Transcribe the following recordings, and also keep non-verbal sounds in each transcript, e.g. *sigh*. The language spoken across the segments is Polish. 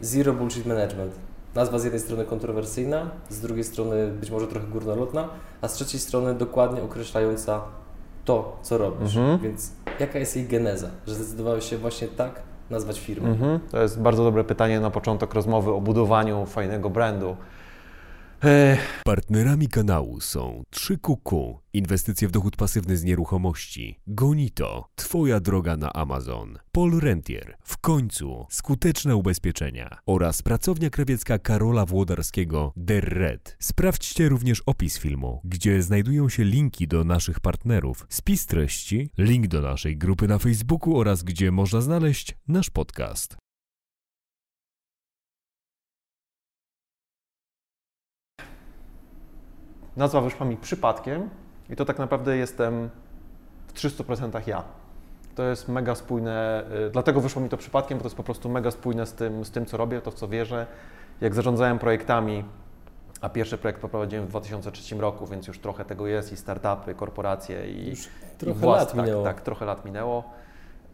Zero Bullshit Management. Nazwa z jednej strony kontrowersyjna, z drugiej strony być może trochę górnolotna, a z trzeciej strony dokładnie określająca to, co robisz. Mhm. Więc jaka jest jej geneza, że zdecydowałeś się właśnie tak nazwać firmę? Mhm. To jest bardzo dobre pytanie na początek rozmowy o budowaniu fajnego brandu. Partnerami kanału są 3QQ, inwestycje w dochód pasywny z nieruchomości, Gonito, Twoja droga na Amazon, Paul Rentier, w końcu skuteczne ubezpieczenia. Oraz pracownia krawiecka Karola Włodarskiego Der Red. Sprawdźcie również opis filmu, gdzie znajdują się linki do naszych partnerów, spis treści, link do naszej grupy na Facebooku oraz gdzie można znaleźć nasz podcast. Nazwa wyszła mi przypadkiem i to tak naprawdę jestem w 300% ja. To jest mega spójne, y, dlatego wyszło mi to przypadkiem, bo to jest po prostu mega spójne z tym, z tym co robię, to w co wierzę. Jak zarządzałem projektami, a pierwszy projekt poprowadziłem w 2003 roku, więc już trochę tego jest i startupy, korporacje i, Już i trochę włas- lat tak, minęło. Tak, trochę lat minęło.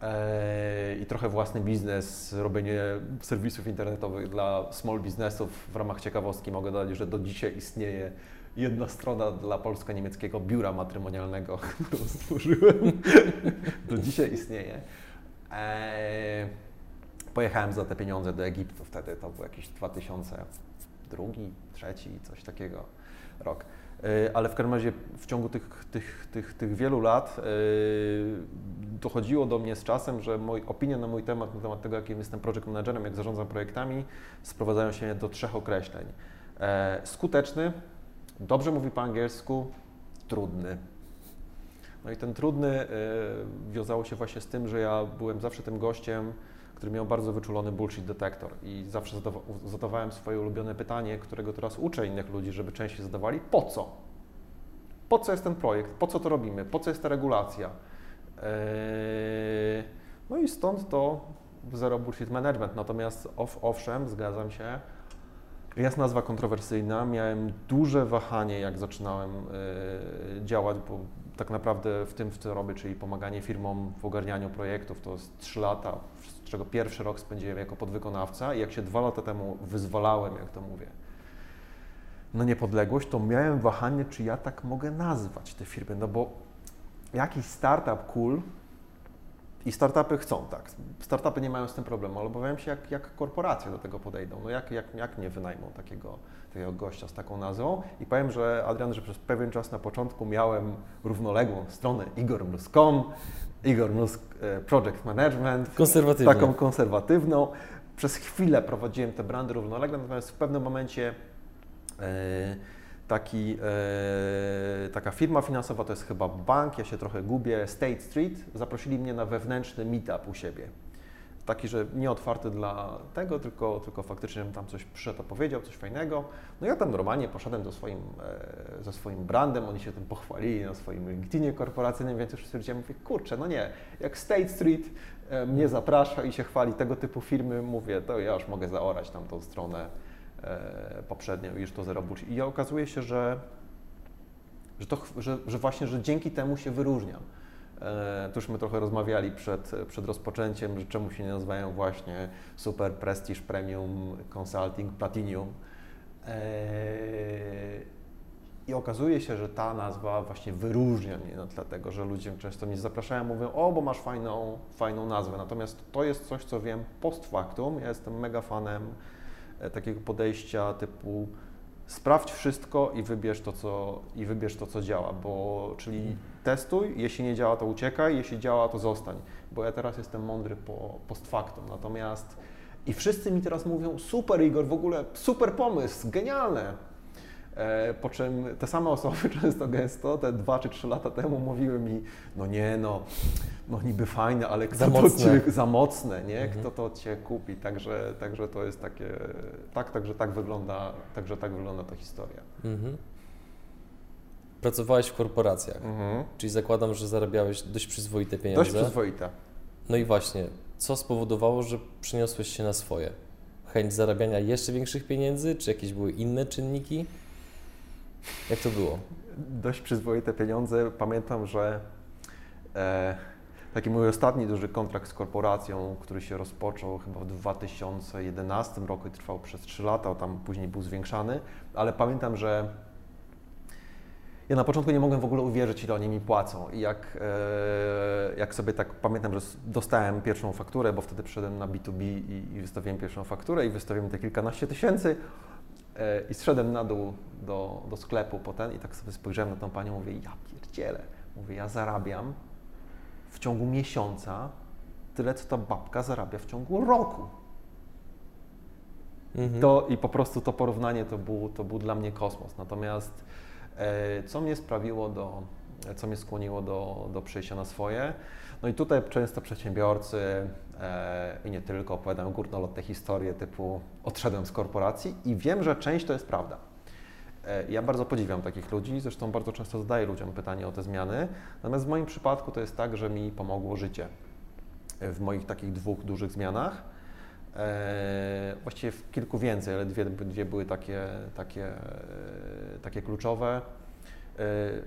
Eee, I trochę własny biznes, robienie serwisów internetowych dla small businessów. W ramach ciekawostki mogę dodać, że do dzisiaj istnieje jedna strona dla polsko-niemieckiego biura matrymonialnego, *laughs* którą stworzyłem. *laughs* do dzisiaj istnieje. Eee, pojechałem za te pieniądze do Egiptu wtedy, to był jakiś 2002, 2003, coś takiego rok. E, Ale w każdym razie w ciągu tych, tych, tych, tych wielu lat e, dochodziło do mnie z czasem, że moi, opinie na mój temat, na temat tego, jakim jestem project managerem, jak zarządzam projektami, sprowadzają się do trzech określeń. E, Skuteczny, dobrze mówi po angielsku, trudny. No i ten trudny e, wiązało się właśnie z tym, że ja byłem zawsze tym gościem, który miał bardzo wyczulony bullshit detektor i zawsze zadawa- zadawałem swoje ulubione pytanie, którego teraz uczę innych ludzi, żeby częściej zadawali, po co? Po co jest ten projekt? Po co to robimy? Po co jest ta regulacja? Eee, No i stąd to zero bullshit management. Natomiast ow, owszem, zgadzam się, jest nazwa kontrowersyjna. Miałem duże wahanie, jak zaczynałem e, działać, bo tak naprawdę w tym, w co robię, czyli pomaganie firmom w ogarnianiu projektów, to jest 3 lata, z czego pierwszy rok spędziłem jako podwykonawca i jak się dwa lata temu wyzwalałem, jak to mówię, na niepodległość, to miałem wahanie, czy ja tak mogę nazwać te firmy, no bo jakiś startup cool i startupy chcą, tak. Startupy nie mają z tym problemu, ale obawiam się, jak, jak korporacje do tego podejdą. No jak, jak, jak mnie wynajmą takiego, takiego gościa z taką nazwą? I powiem, że Adrian, że przez pewien czas na początku miałem równoległą stronę igormlus.com, Igor Mlusk e, Project Management, Konserwatywnie. taką konserwatywną. Przez chwilę prowadziłem te brandy równolegle, natomiast w pewnym momencie e, taki, e, taka firma finansowa, to jest chyba bank, ja się trochę gubię, State Street, zaprosili mnie na wewnętrzny meetup u siebie. Taki, że nie otwarty dla tego, tylko, tylko faktycznie tam coś przyszedł, opowiedział, coś fajnego. No ja tam normalnie poszedłem do swoim, e, ze swoim brandem, oni się tym pochwalili na swoim LinkedInie korporacyjnym, więc już stwierdziłem, mówię, kurczę, no nie, jak State Street e, mnie zaprasza i się chwali tego typu firmy, mówię, to ja już mogę zaorać tam tą stronę e, poprzednią i już to bullshit. I okazuje się, że, że, to, że, że właśnie, że dzięki temu się wyróżniam. E, Tu już my trochę rozmawiali przed, przed rozpoczęciem, że czemu się nie nazywają właśnie Super Prestige Premium Consulting Platinum. E, I okazuje się, że ta nazwa właśnie wyróżnia mnie na tle tego, że ludzie często mnie zapraszają, mówią, o, bo masz fajną, fajną nazwę. Natomiast to jest coś, co wiem post factum. Ja jestem mega fanem takiego podejścia typu sprawdź wszystko i wybierz to, co, i wybierz to, co działa, bo czyli testuj, jeśli nie działa, to uciekaj, jeśli działa, to zostań, bo ja teraz jestem mądry po, post factum, natomiast i wszyscy mi teraz mówią, super Igor, w ogóle super pomysł, genialne, E, Po czym te same osoby *laughs* często gęsto, te dwa czy trzy lata temu mówiły mi, no nie no, no niby fajne, ale kto Za to mocne. cię, za mocne, nie? Mhm. Kto to cię kupi? Także, także to jest takie, tak, także tak wygląda, także tak wygląda ta historia. Mhm. Pracowałeś w korporacjach, Mhm. czyli zakładam, że zarabiałeś dość przyzwoite pieniądze. Dość przyzwoite. No i właśnie, co spowodowało, że przeniosłeś się na swoje? Chęć zarabiania jeszcze większych pieniędzy, czy jakieś były inne czynniki? Jak to było? Dość przyzwoite pieniądze. Pamiętam, że e, taki mój ostatni duży kontrakt z korporacją, który się rozpoczął chyba w 2011 roku i trwał przez 3 lata, tam później był zwiększany, ale pamiętam, że ja na początku nie mogłem w ogóle uwierzyć, ile oni mi płacą. I jak, e, jak sobie tak pamiętam, że dostałem pierwszą fakturę, bo wtedy przyszedłem na B2B i, i wystawiłem pierwszą fakturę i wystawiłem te kilkanaście tysięcy e, i zszedłem na dół do, do sklepu potem i tak sobie spojrzałem na tą panią, mówię, ja pierdzielę. Mówię, ja zarabiam w ciągu miesiąca tyle, co ta babka zarabia w ciągu roku. Mhm. To, I po prostu to porównanie to był, to był dla mnie kosmos. Natomiast e, co mnie sprawiło do, co mnie skłoniło do, do przejścia na swoje. No i tutaj często przedsiębiorcy e, i nie tylko opowiadają górnolotne historie typu odszedłem z korporacji i wiem, że część to jest prawda. E, ja bardzo podziwiam takich ludzi, zresztą bardzo często zadaję ludziom pytanie o te zmiany. Natomiast w moim przypadku to jest tak, że mi pomogło życie w moich takich dwóch dużych zmianach. E, właściwie w kilku więcej, ale dwie, dwie były takie, takie, e, takie kluczowe.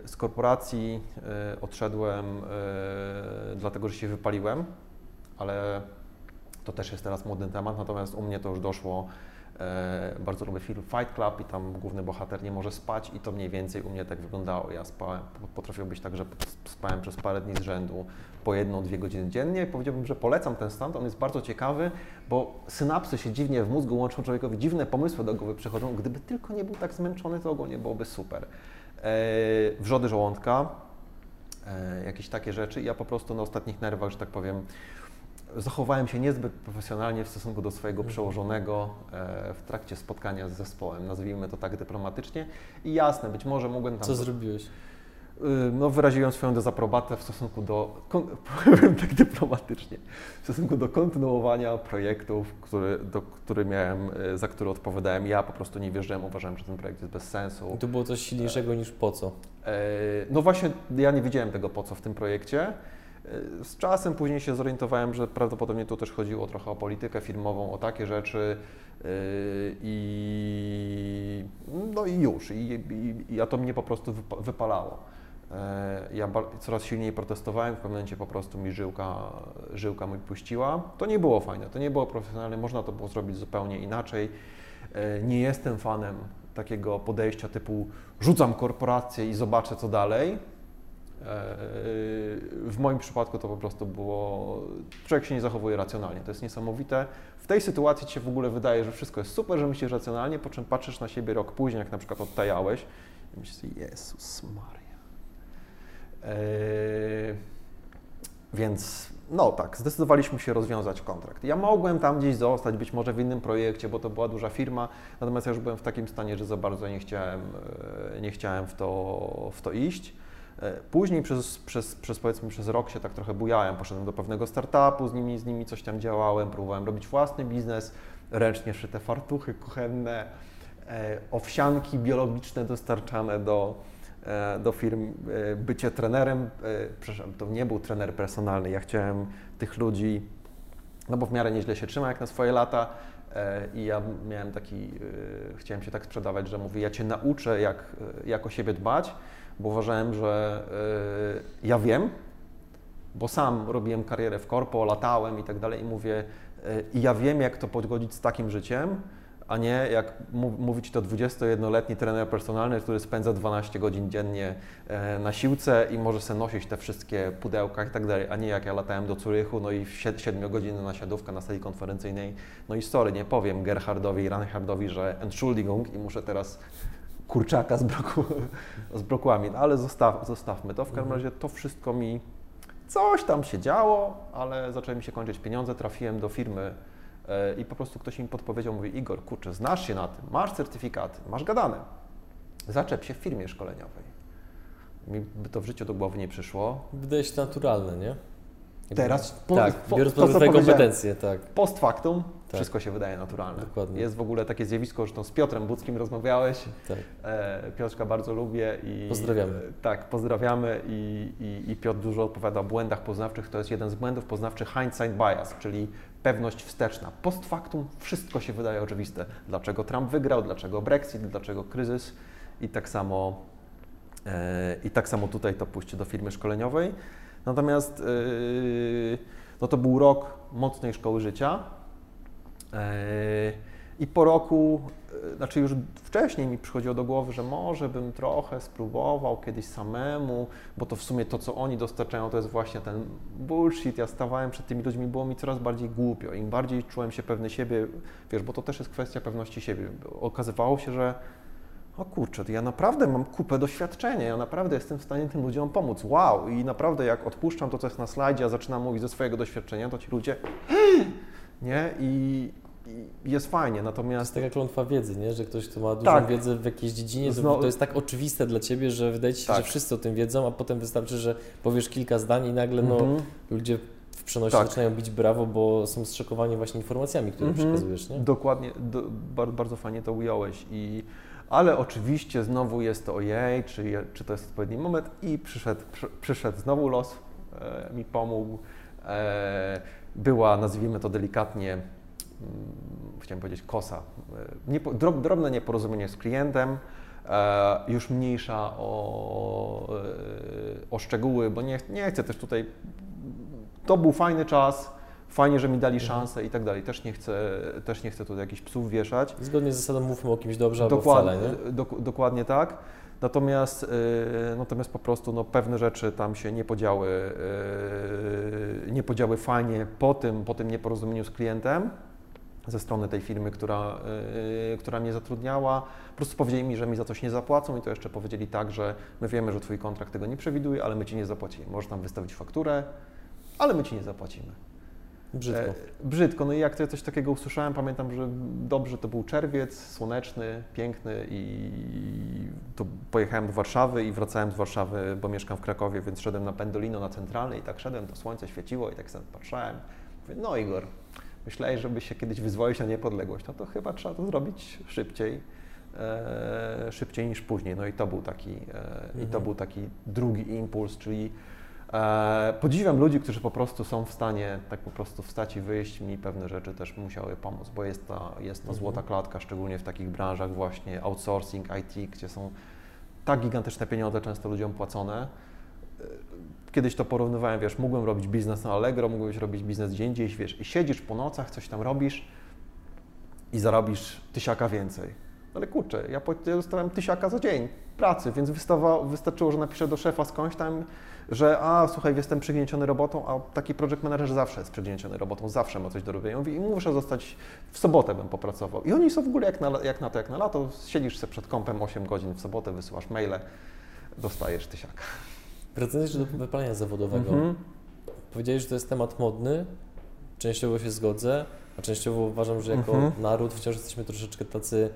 Z korporacji odszedłem dlatego, że się wypaliłem, ale to też jest teraz modny temat, natomiast u mnie to już doszło E, bardzo lubię film Fight Club i tam główny bohater nie może spać i to mniej więcej u mnie tak wyglądało. Ja spałem, potrafił być tak, że spałem przez parę dni z rzędu po jedną, dwie godziny dziennie i powiedziałbym, że polecam ten stan, on jest bardzo ciekawy, bo synapsy się dziwnie w mózgu łączą człowiekowi, dziwne pomysły do głowy przychodzą. Gdyby tylko nie był tak zmęczony, to ogólnie byłoby super. E, wrzody żołądka, e, jakieś takie rzeczy. Ja po prostu na ostatnich nerwach, że tak powiem, zachowałem się niezbyt profesjonalnie w stosunku do swojego mhm. przełożonego e, w trakcie spotkania z zespołem, nazwijmy to tak dyplomatycznie. I jasne, być może mogłem tam... Co zrobiłeś? Y, no, wyraziłem swoją dezaprobatę w stosunku do, *laughs* powiem tak dyplomatycznie, w stosunku do kontynuowania projektów, który, do, który miałem, y, za które odpowiadałem. Ja po prostu nie wierzyłem, uważałem, że ten projekt jest bez sensu. I to było coś silniejszego e, niż po co? E, no właśnie, ja nie widziałem tego po co w tym projekcie. Z czasem później się zorientowałem, że prawdopodobnie tu też chodziło trochę o politykę firmową, o takie rzeczy yy, i no i już. I, i, i to mnie po prostu wypalało. Yy, ja coraz silniej protestowałem, w pewnym momencie po prostu mi żyłka, żyłka mi puściła. To nie było fajne, to nie było profesjonalne, można to było zrobić zupełnie inaczej. Yy, nie jestem fanem takiego podejścia typu rzucam korporację i zobaczę co dalej w moim przypadku to po prostu było, człowiek się nie zachowuje racjonalnie, to jest niesamowite. W tej sytuacji Ci się w ogóle wydaje, że wszystko jest super, że myślisz racjonalnie, po czym patrzysz na siebie rok później, jak na przykład odtajałeś i myślisz Jezus Maria. Eee, więc no tak, zdecydowaliśmy się rozwiązać kontrakt. Ja mogłem tam gdzieś zostać, być może w innym projekcie, bo to była duża firma, natomiast ja już byłem w takim stanie, że za bardzo nie chciałem, e, nie chciałem w to, w to iść. E, później przez, przez, przez powiedzmy przez rok się tak trochę bujałem, poszedłem do pewnego startupu, z nimi, z nimi coś tam działałem, próbowałem robić własny biznes, ręcznie szyte fartuchy kuchenne, e, owsianki biologiczne dostarczane do, e, do firm, bycie trenerem, przepraszam, to nie był trener personalny, ja chciałem tych ludzi, no bo w miarę nieźle się trzyma jak na swoje lata, i ja miałem taki, chciałem się tak sprzedawać, że mówię, ja Cię nauczę, jak, jak o siebie dbać, bo uważałem, że y, ja wiem, bo sam robiłem karierę w korpo, latałem i tak dalej i mówię, y, i ja wiem, jak to pogodzić z takim życiem, a nie jak mówić to 21-letni trener personalny, który spędza 12 godzin dziennie e, na siłce i może sobie nosić te wszystkie pudełka i tak dalej, a nie jak ja latałem do Curychu, no i 7 godzin na siadówkę na sali konferencyjnej, no i sorry, nie powiem Gerhardowi i Reinhardowi, że Entschuldigung i muszę teraz kurczaka z, broku, z brokułami, no, ale zostaw, zostawmy to. W każdym mhm. razie to wszystko mi coś tam się działo, ale zaczęły mi się kończyć pieniądze, trafiłem do firmy e, i po prostu ktoś mi podpowiedział, mówi Igor, kurczę, znasz się na tym, masz certyfikaty, masz gadane, zaczep się w firmie szkoleniowej. Mi by to w życiu do głowy nie przyszło. Wydaje się naturalne, nie? Teraz, po, tak, po, biorąc pod uwagę kompetencje, tak. Post factum tak. wszystko się wydaje naturalne. Dokładnie. Jest w ogóle takie zjawisko, że z Piotrem Budzkim rozmawiałeś. Tak. E, Piotrka bardzo lubię i pozdrawiamy. E, tak, pozdrawiamy i, i, i, Piotr dużo opowiada o błędach poznawczych. To jest jeden z błędów poznawczych hindsight bias, czyli pewność wsteczna. Post factum wszystko się wydaje oczywiste. Dlaczego Trump wygrał, dlaczego Brexit, dlaczego kryzys i tak samo, e, i tak samo tutaj to pójście do firmy szkoleniowej. Natomiast yy, no to był rok mocnej szkoły życia. Yy, I po roku, yy, znaczy już wcześniej mi przychodziło do głowy, że może bym trochę spróbował kiedyś samemu, bo to w sumie to, co oni dostarczają, to jest właśnie ten bullshit. Ja stawałem przed tymi ludźmi, było mi coraz bardziej głupio. Im bardziej czułem się pewny siebie, wiesz, bo to też jest kwestia pewności siebie. Okazywało się, że o kurczę, to ja naprawdę mam kupę doświadczenia, ja naprawdę jestem w stanie tym ludziom pomóc. Wow! I naprawdę jak odpuszczam to, co jest na slajdzie, a zaczynam mówić ze swojego doświadczenia, to ci ludzie *gasps* nie? I jest fajnie, To natomiast... jest taka klątwa wiedzy, nie? że ktoś, kto ma dużą Tak. wiedzę w jakiejś dziedzinie, to, Znowu- to jest tak oczywiste dla Ciebie, że wydaje Ci się, Tak. że wszyscy o tym wiedzą, a potem wystarczy, że powiesz kilka zdań i nagle no, Mhm. ludzie w przenosie Tak. zaczynają bić brawo, bo są zszokowani właśnie informacjami, które Mhm. przekazujesz. Nie? Dokładnie, do, bardzo, bardzo fajnie to ująłeś. I, ale oczywiście znowu jest to ojej, czy, czy to jest odpowiedni moment i przyszedł, przy, przyszedł znowu los, e, mi pomógł. E, była, nazwijmy to delikatnie, mm, chciałem powiedzieć kosa, e, niepo, drobne nieporozumienie z klientem, e, już mniejsza o, e, o szczegóły, bo nie, nie chcę też tutaj, to był fajny czas, fajnie, że mi dali Mhm. szansę i tak dalej. Też nie chcę, też nie chcę tutaj jakichś psów wieszać. Zgodnie z zasadą mówmy o kimś dobrze albo Dokładnie, wcale, nie? dok- dokładnie tak. Natomiast, yy, natomiast po prostu no, pewne rzeczy tam się nie podziały, yy, nie podziały fajnie po tym, po tym nieporozumieniu z klientem ze strony tej firmy, która, yy, która mnie zatrudniała. Po prostu powiedzieli mi, że mi za coś nie zapłacą i to jeszcze powiedzieli tak, że my wiemy, że Twój kontrakt tego nie przewiduje, ale my Ci nie zapłacimy. Możesz nam wystawić fakturę, ale my Ci nie zapłacimy. Brzydko. E, brzydko. No i jak to coś takiego usłyszałem, pamiętam, że dobrze to był czerwiec, słoneczny, piękny i to pojechałem do Warszawy i wracałem z Warszawy, bo mieszkam w Krakowie, więc szedłem na Pendolino na centralnej i tak szedłem, to słońce świeciło i tak sobie patrzałem. Mówię, no Igor, myślałeś, żeby się kiedyś wyzwolić na niepodległość, no to chyba trzeba to zrobić szybciej. E, szybciej niż później. No i to był taki, e, i to Mhm. był taki drugi impuls, czyli E, podziwiam ludzi, którzy po prostu są w stanie tak po prostu wstać i wyjść. Mi pewne rzeczy też musiały pomóc, bo jest ta, jest ta Mhm. złota klatka, szczególnie w takich branżach właśnie outsourcing, IT, gdzie są tak gigantyczne pieniądze często ludziom płacone. Kiedyś to porównywałem, wiesz, mógłbym robić biznes na Allegro, mógłbyś robić biznes gdzie indziej, wiesz, i siedzisz po nocach, coś tam robisz i zarobisz tysiaka więcej. Ale kurczę, ja, dostałem tysiaka za dzień pracy, więc wystarczyło, że napiszę do szefa skądś tam, że a słuchaj, jestem przygnieciony robotą, a taki project manager zawsze jest przygnieciony robotą, zawsze ma coś do robienia. I muszę zostać, w sobotę bym popracował. I oni są w ogóle jak na, jak na to, jak na lato, siedzisz sobie przed kąpem 8 godzin w sobotę, wysyłasz maile, dostajesz tysiaka. Wracając do wypalenia zawodowego. Mhm. Powiedziałeś, że to jest temat modny, częściowo się zgodzę, a częściowo uważam, że jako Mhm. naród wciąż jesteśmy troszeczkę tacy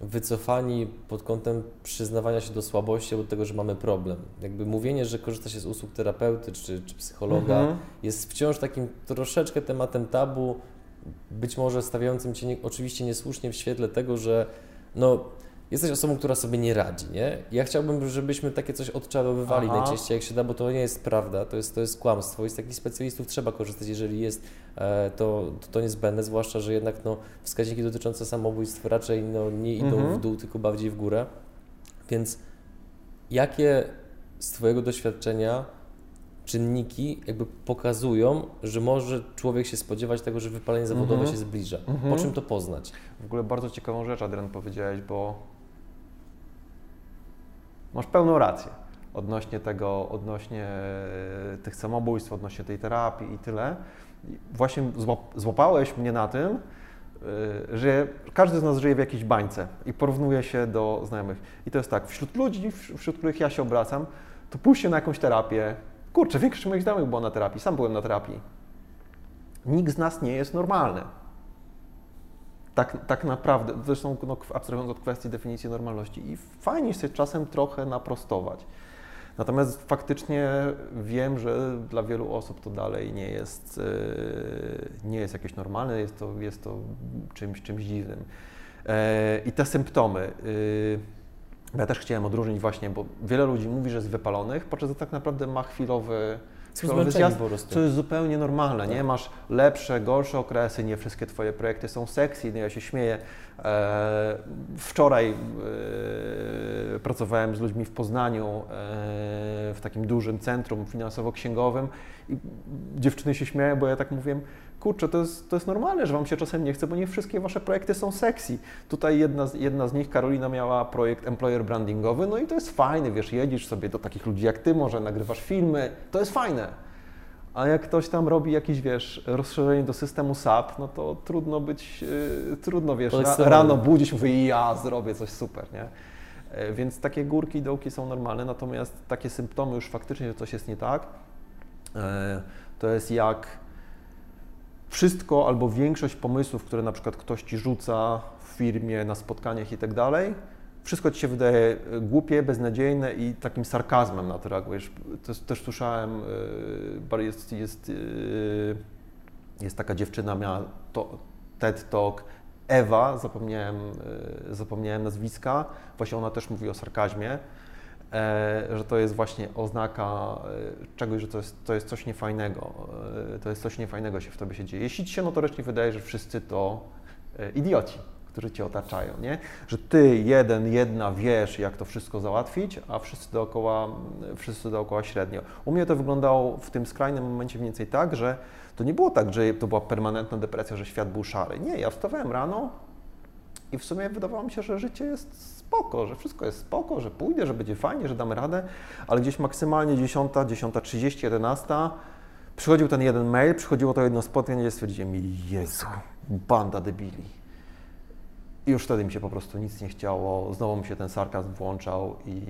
wycofani pod kątem przyznawania się do słabości albo do tego, że mamy problem. Jakby mówienie, że korzysta się z usług terapeuty czy, czy psychologa Mhm. jest wciąż takim troszeczkę tematem tabu, być może stawiającym Cię nie, oczywiście niesłusznie w świetle tego, że no, jesteś osobą, która sobie nie radzi, nie? Ja chciałbym, żebyśmy takie coś odczarowywali Aha. najczęściej jak się da, bo to nie jest prawda, to jest, to jest kłamstwo i z takich specjalistów trzeba korzystać, jeżeli jest e, to, to, to niezbędne, zwłaszcza, że jednak no, wskaźniki dotyczące samobójstw raczej no, nie idą Mhm. w dół, tylko bardziej w górę. Więc jakie z Twojego doświadczenia czynniki jakby pokazują, że może człowiek się spodziewać tego, że wypalenie zawodowe Mhm. się zbliża? Mhm. Po czym to poznać? W ogóle bardzo ciekawą rzecz, Adrian, powiedziałeś, bo masz pełną rację odnośnie tego, odnośnie e, tych samobójstw, odnośnie tej terapii i tyle. Właśnie złap- złapałeś mnie na tym, e, że każdy z nas żyje w jakiejś bańce i porównuje się do znajomych. I to jest tak, wśród ludzi, wś- wśród których ja się obracam, to pójście na jakąś terapię, kurczę, większość moich znajomych było na terapii, sam byłem na terapii. Nikt z nas nie jest normalny. Tak, tak naprawdę, zresztą no, abstrahując od kwestii definicji normalności i fajnie się czasem trochę naprostować. Natomiast faktycznie wiem, że dla wielu osób to dalej nie jest, e, nie jest jakieś normalne, jest to, jest to czymś, czymś dziwnym. E, I te symptomy. e, Ja też chciałem odróżnić właśnie, bo wiele ludzi mówi, że jest wypalonych, podczas gdy tak naprawdę ma chwilowy, zmęczeni po prostu. Co jest zupełnie normalne, nie? Masz lepsze, gorsze okresy, nie wszystkie Twoje projekty są sexy, no ja się śmieję. E, wczoraj e, pracowałem z ludźmi w Poznaniu, e, w takim dużym centrum finansowo-księgowym i dziewczyny się śmieją, bo ja tak mówiłem, kurczę, to jest, to jest normalne, że Wam się czasem nie chce, bo nie wszystkie Wasze projekty są sexy. Tutaj jedna z, jedna z nich, Karolina, miała projekt employer brandingowy, no i to jest fajne, wiesz, jedziesz sobie do takich ludzi jak Ty, może nagrywasz filmy, to jest fajne. A jak ktoś tam robi jakieś, wiesz, rozszerzenie do systemu SAP, no to trudno być, yy, trudno, wiesz, ra, rano budzić, mówię, ja zrobię coś super, nie? Yy, więc takie górki i dołki są normalne, natomiast takie symptomy już faktycznie, że coś jest nie tak, yy, to jest jak wszystko albo większość pomysłów, które na przykład ktoś Ci rzuca w firmie, na spotkaniach i tak dalej, wszystko Ci się wydaje e, głupie, beznadziejne i takim sarkazmem na to reagujesz. Też, też słyszałem, e, jest, jest, e, jest taka dziewczyna, miała to, TED Talk, Ewa, zapomniałem, zapomniałem nazwiska, właśnie ona też mówi o sarkazmie, że to jest właśnie oznaka czegoś, że to jest, to jest coś niefajnego, to jest coś niefajnego się w Tobie się dzieje. Jeśli Ci się notorycznie wydaje, że wszyscy to idioci, którzy Cię otaczają, nie? Że Ty, jeden, jedna wiesz, jak to wszystko załatwić, a wszyscy dookoła, wszyscy dookoła średnio. U mnie to wyglądało w tym skrajnym momencie mniej więcej tak, że to nie było tak, że to była permanentna depresja, że świat był szary. Nie, ja wstawałem rano i w sumie wydawało mi się, że życie jest spoko, że wszystko jest spoko, że pójdę, że będzie fajnie, że damy radę, ale gdzieś maksymalnie 10, 10.30, 11 przychodził ten jeden mail, przychodziło to jedno spotkanie i stwierdziłem, Jezu, banda debili. I już wtedy mi się po prostu nic nie chciało, znowu mi się ten sarkazm włączał i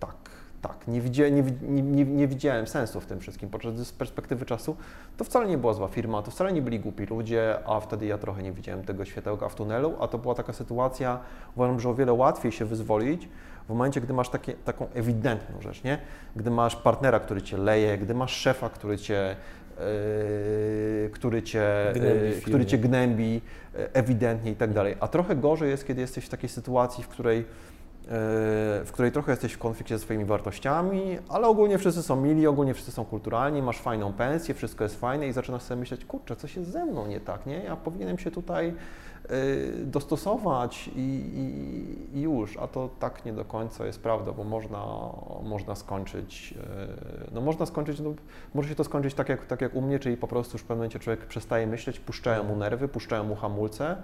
tak, tak, nie, widzia, nie, nie, nie, widziałem sensu w tym wszystkim, podczas z perspektywy czasu to wcale nie była zła firma, to wcale nie byli głupi ludzie, a wtedy ja trochę nie widziałem tego światełka w tunelu, a to była taka sytuacja, uważam, że o wiele łatwiej się wyzwolić w momencie, gdy masz takie, taką ewidentną rzecz, nie? Gdy masz partnera, który cię leje, gdy masz szefa, który cię Yy, który cię gnębi, yy, który cię gnębi yy, ewidentnie i tak dalej. A trochę gorzej jest, kiedy jesteś w takiej sytuacji, w której w której trochę jesteś w konflikcie ze swoimi wartościami, ale ogólnie wszyscy są mili, ogólnie wszyscy są kulturalni, masz fajną pensję, wszystko jest fajne i zaczynasz sobie myśleć, kurczę, coś jest ze mną nie tak, nie? Ja powinienem się tutaj Y, dostosować i, i, i, już, a to tak nie do końca jest prawda, bo można, można skończyć, y, no można skończyć, no, może się to skończyć tak jak, tak jak u mnie, czyli po prostu już w pewnym momencie człowiek przestaje myśleć, puszczają mu nerwy, puszczają mu hamulce,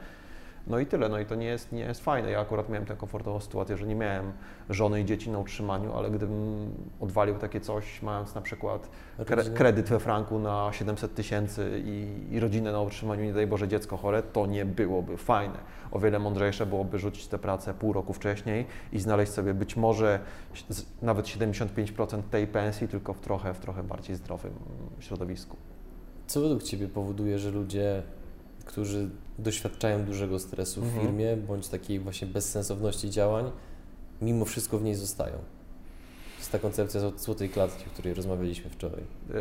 no i tyle, no i to nie jest, nie jest fajne. Ja akurat miałem tę komfortową sytuację, że nie miałem żony i dzieci na utrzymaniu, ale gdybym odwalił takie coś, mając na przykład kre, kredyt we franku na 700 tysięcy i, i rodzinę na utrzymaniu, nie daj Boże dziecko chore, to nie byłoby fajne. O wiele mądrzejsze byłoby rzucić tę pracę pół roku wcześniej i znaleźć sobie być może nawet 75% tej pensji, tylko w trochę, w trochę bardziej zdrowym środowisku. Co według Ciebie powoduje, że ludzie którzy doświadczają dużego stresu w mhm. firmie, bądź takiej właśnie bezsensowności działań, mimo wszystko w niej zostają. To jest ta koncepcja złotej klatki, o której rozmawialiśmy wczoraj. Yy,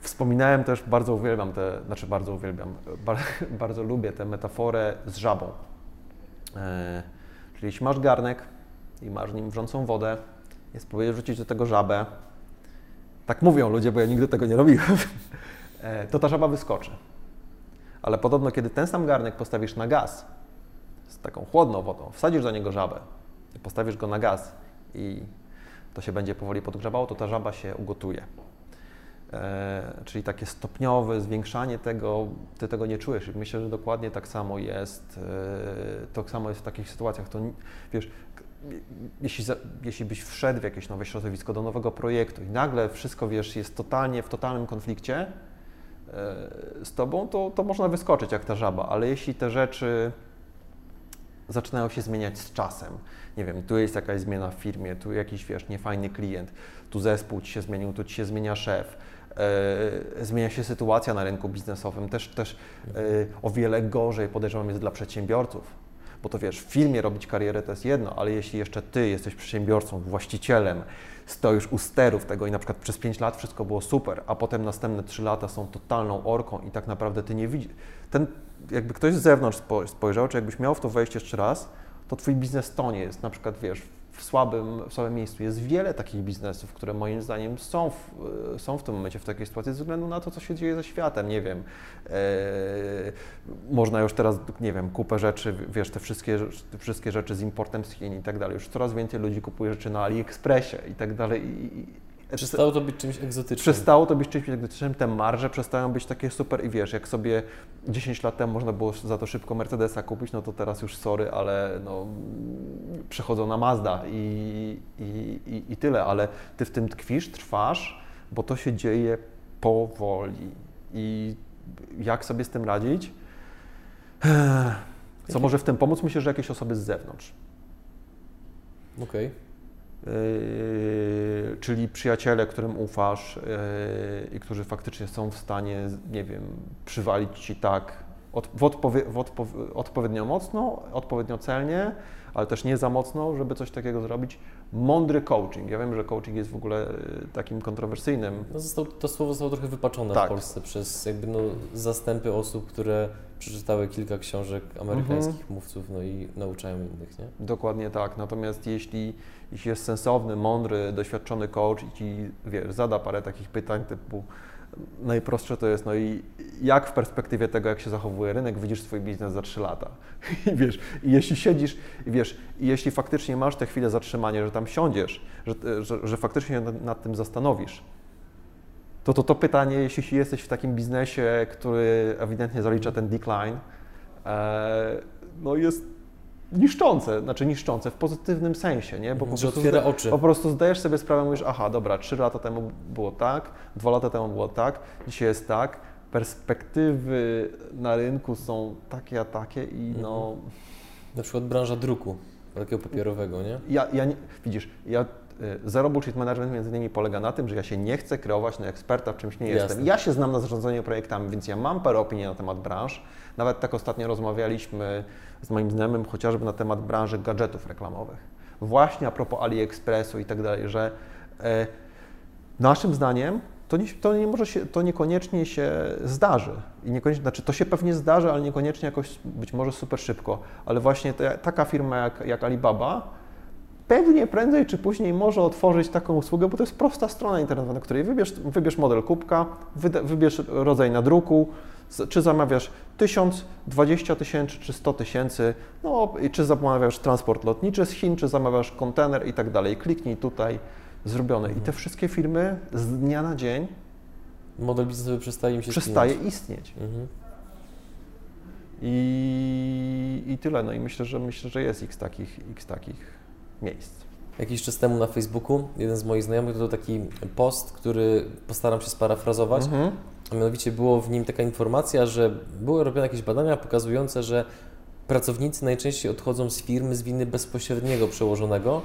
wspominałem też, bardzo uwielbiam te, znaczy bardzo uwielbiam, bar, *laughs* bardzo lubię tę metaforę z żabą. Yy, czyli jeśli masz garnek i masz nim wrzącą wodę, jest spróbujesz rzucić do tego żabę. Tak mówią ludzie, bo ja nigdy tego nie robiłem. E, *laughs* to ta żaba wyskoczy. Ale podobno, kiedy ten sam garnek postawisz na gaz, z taką chłodną wodą, wsadzisz do niego żabę, postawisz go na gaz i to się będzie powoli podgrzewało, to ta żaba się ugotuje. E, czyli takie stopniowe zwiększanie tego, ty tego nie czujesz. Myślę, że dokładnie tak samo jest, tak samo jest w takich sytuacjach. To, wiesz, jeśli, jeśli byś wszedł w jakieś nowe środowisko, do nowego projektu i nagle wszystko, wiesz, jest totalnie w totalnym konflikcie, z tobą, to, to można wyskoczyć jak ta żaba, ale jeśli te rzeczy zaczynają się zmieniać z czasem, nie wiem, tu jest jakaś zmiana w firmie, tu jakiś, wiesz, niefajny klient, tu zespół ci się zmienił, tu ci się zmienia szef, e, zmienia się sytuacja na rynku biznesowym, też, też e, o wiele gorzej podejrzewam jest dla przedsiębiorców, bo to wiesz, w firmie robić karierę to jest jedno, ale jeśli jeszcze ty jesteś przedsiębiorcą, właścicielem, stoisz u sterów tego i na przykład przez 5 lat wszystko było super, a potem następne 3 lata są totalną orką i tak naprawdę ty nie widzisz. Ten, jakby ktoś z zewnątrz spojrzał, czy jakbyś miał w to wejść jeszcze raz, to twój biznes tonie jest na przykład, wiesz, w słabym, w słabym miejscu. Jest wiele takich biznesów, które moim zdaniem są w, są w tym momencie w takiej sytuacji ze względu na to, co się dzieje ze światem. Nie wiem, e, można już teraz, nie wiem, kupę rzeczy, wiesz, te wszystkie, te wszystkie rzeczy z importem z Chin i tak dalej. Już coraz więcej ludzi kupuje rzeczy na AliExpressie i tak dalej. I, Przestało to być czymś egzotycznym. Przestało to być czymś egzotycznym, te marże przestają być takie super i wiesz, jak sobie 10 lat temu można było za to szybko Mercedesa kupić, no to teraz już sorry, ale no, przechodzą na Mazda i, i, i, i tyle, ale ty w tym tkwisz, trwasz, bo to się dzieje powoli. I jak sobie z tym radzić? Co może w tym pomóc? Myślę, że jakieś osoby z zewnątrz. Okej. Okay. Yy, czyli przyjaciele, którym ufasz yy, i którzy faktycznie są w stanie, nie wiem, przywalić ci tak od, w, odpowie, w odpo, odpowiednio mocno, odpowiednio celnie, ale też nie za mocno, żeby coś takiego zrobić. Mądry coaching. Ja wiem, że coaching jest w ogóle yy, takim kontrowersyjnym. No został, to słowo zostało trochę wypaczone tak. w Polsce przez jakby no, zastępy osób, które przeczytały kilka książek amerykańskich mhm. mówców no i nauczają innych, nie? Dokładnie tak. Natomiast jeśli, jeśli jest sensowny, mądry, doświadczony coach i ci, wiesz, zada parę takich pytań typu najprostsze to jest, no i jak w perspektywie tego, jak się zachowuje rynek, widzisz swój biznes za 3 lata. *laughs* I wiesz, i jeśli siedzisz, i wiesz, i jeśli faktycznie masz tę chwilę zatrzymania, że tam siądziesz, że, że, że faktycznie nad, nad tym zastanowisz, to, to to pytanie, jeśli jesteś w takim biznesie, który ewidentnie zalicza ten decline, e, no jest niszczące, znaczy niszczące w pozytywnym sensie, nie? Bo po że otwiera oczy. Po prostu zdajesz sobie sprawę, mówisz, aha, dobra, trzy lata temu było tak, dwa lata temu było tak, dzisiaj jest tak, perspektywy na rynku są takie, a takie i no... Mhm. Na przykład branża druku, takiego papierowego, nie? Ja, ja nie, widzisz, ja zero bullshit management między innymi polega na tym, że ja się nie chcę kreować na eksperta, w czymś nie Jasne. jestem. Ja się znam na zarządzaniu projektami, więc ja mam parę opinii na temat branż. Nawet tak ostatnio rozmawialiśmy z moim znajomym chociażby na temat branży gadżetów reklamowych. Właśnie a propos AliExpressu i tak dalej, że e, naszym zdaniem to, nie, to, nie może się, to niekoniecznie się zdarzy. I niekoniecznie, znaczy to się pewnie zdarzy, ale niekoniecznie jakoś być może super szybko. Ale właśnie taka firma jak, jak Alibaba pewnie prędzej czy później może otworzyć taką usługę, bo to jest prosta strona internetowa, na której wybierz, wybierz model kubka, wybierz rodzaj nadruku, czy zamawiasz 1000, 20 tysięcy, czy 100 tysięcy, no i czy zamawiasz transport lotniczy z Chin, czy zamawiasz kontener i tak dalej. Kliknij tutaj, zrobione. I te mhm. wszystkie firmy z dnia na dzień model biznesowy przestaje im się przestaje istnieć. Mhm. I, I tyle. No i myślę, że myślę, że jest x takich, x takich miejsc. Jakiś czas temu na Facebooku jeden z moich znajomych dodał taki post, który postaram się sparafrazować. Mhm. A mianowicie było w nim taka informacja, że były robione jakieś badania pokazujące, że pracownicy najczęściej odchodzą z firmy z winy bezpośredniego przełożonego,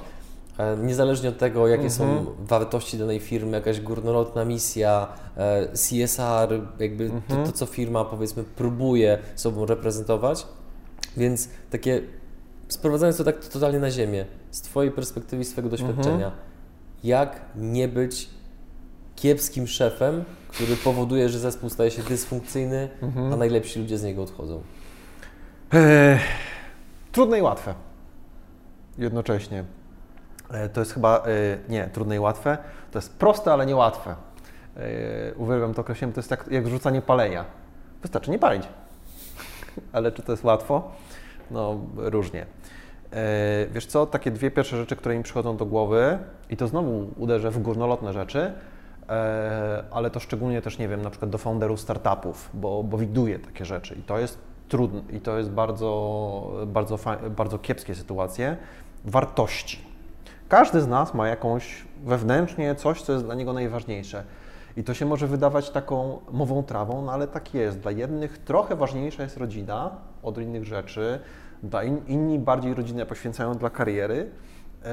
e, niezależnie od tego, jakie mhm. są wartości danej firmy, jakaś górnolotna misja, e, CSR, jakby mhm. to, to, co firma powiedzmy próbuje sobą reprezentować. Więc takie sprowadzając to tak totalnie na ziemię, z Twojej perspektywy swojego doświadczenia, mhm. jak nie być kiepskim szefem, który powoduje, że zespół staje się dysfunkcyjny, mhm. a najlepsi ludzie z niego odchodzą? Eee, trudne i łatwe. Jednocześnie. E, to jest chyba, e, nie, trudne i łatwe. To jest proste, ale niełatwe. E, uwielbiam to określenie, to jest jak, jak rzucanie palenia. Wystarczy nie palić. *laughs* ale czy to jest łatwo? No, różnie. E, wiesz co, takie dwie pierwsze rzeczy, które mi przychodzą do głowy i to znowu uderzę w górnolotne rzeczy, e, ale to szczególnie też, nie wiem, na przykład do founderów startupów, bo, bo widuję takie rzeczy i to jest trudne i to jest bardzo, bardzo, bardzo kiepskie sytuacje. Wartości. Każdy z nas ma jakąś wewnętrznie coś, co jest dla niego najważniejsze. I to się może wydawać taką mową trawą, no ale tak jest. Dla jednych trochę ważniejsza jest rodzina od innych rzeczy, inni bardziej rodzinę poświęcają dla kariery. Yy,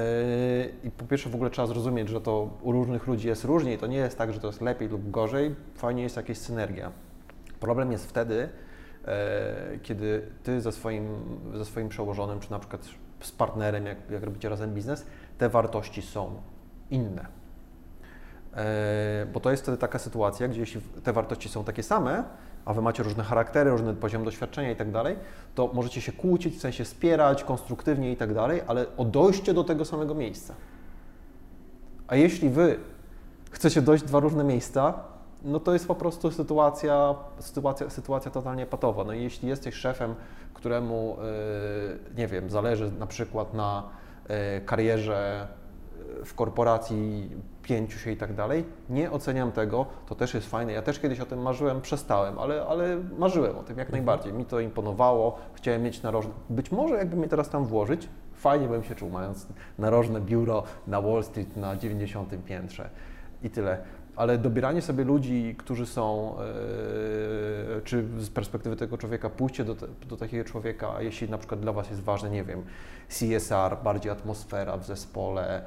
I po pierwsze w ogóle trzeba zrozumieć, że to u różnych ludzi jest różnie i to nie jest tak, że to jest lepiej lub gorzej, fajnie jest jakaś synergia. Problem jest wtedy, yy, kiedy ty ze swoim, ze swoim przełożonym, czy na przykład z partnerem, jak, jak robicie razem biznes, te wartości są inne. Yy, bo to jest wtedy taka sytuacja, gdzie jeśli te wartości są takie same, a wy macie różne charaktery, różny poziom doświadczenia i tak dalej, to możecie się kłócić, w sensie spierać konstruktywnie i tak dalej, ale o dojście do tego samego miejsca. A jeśli wy chcecie dojść dwa różne miejsca, no to jest po prostu sytuacja, sytuacja, sytuacja totalnie patowa. No i jeśli jesteś szefem, któremu, yy, nie wiem, zależy na przykład na yy, karierze w korporacji pięciu się i tak dalej. Nie oceniam tego, to też jest fajne. Ja też kiedyś o tym marzyłem, przestałem, ale, ale marzyłem o tym jak mhm. najbardziej. Mi to imponowało, chciałem mieć narożne. Być może jakby mnie teraz tam włożyć, fajnie bym się czuł, mając narożne biuro na Wall Street na 90 piętrze i tyle. Ale dobieranie sobie ludzi, którzy są, yy, czy z perspektywy tego człowieka, pójście do, te, do takiego człowieka, a jeśli na przykład dla Was jest ważne, nie wiem, CSR, bardziej atmosfera w zespole,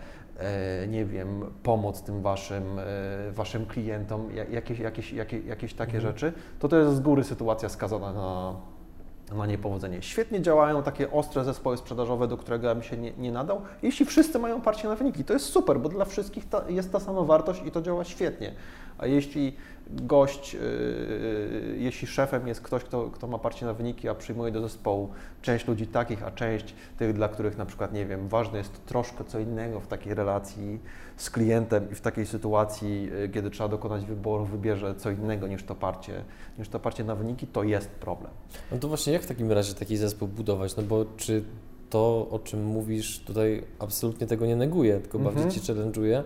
nie wiem, pomoc tym waszym, e, waszym klientom, jakieś, jakieś, jakieś, jakieś takie mhm. rzeczy, to to jest z góry sytuacja skazana na, na niepowodzenie. Świetnie działają takie ostre zespoły sprzedażowe, do którego ja bym się nie, nie nadał, jeśli wszyscy mają parcie na wyniki. To jest super, bo dla wszystkich ta, jest ta sama wartość i to działa świetnie. A jeśli gość, yy, jeśli szefem jest ktoś, kto, kto ma parcie na wyniki, a przyjmuje do zespołu część ludzi takich, a część tych, dla których na przykład, nie wiem, ważne jest troszkę co innego w takiej relacji z klientem i w takiej sytuacji, yy, kiedy trzeba dokonać wyboru, wybierze co innego niż to parcie, niż to parcie na wyniki, to jest problem. No to właśnie jak w takim razie taki zespół budować? No bo czy to, o czym mówisz, tutaj absolutnie tego nie neguje, tylko mm -hmm. bardziej Ci challenge'uje,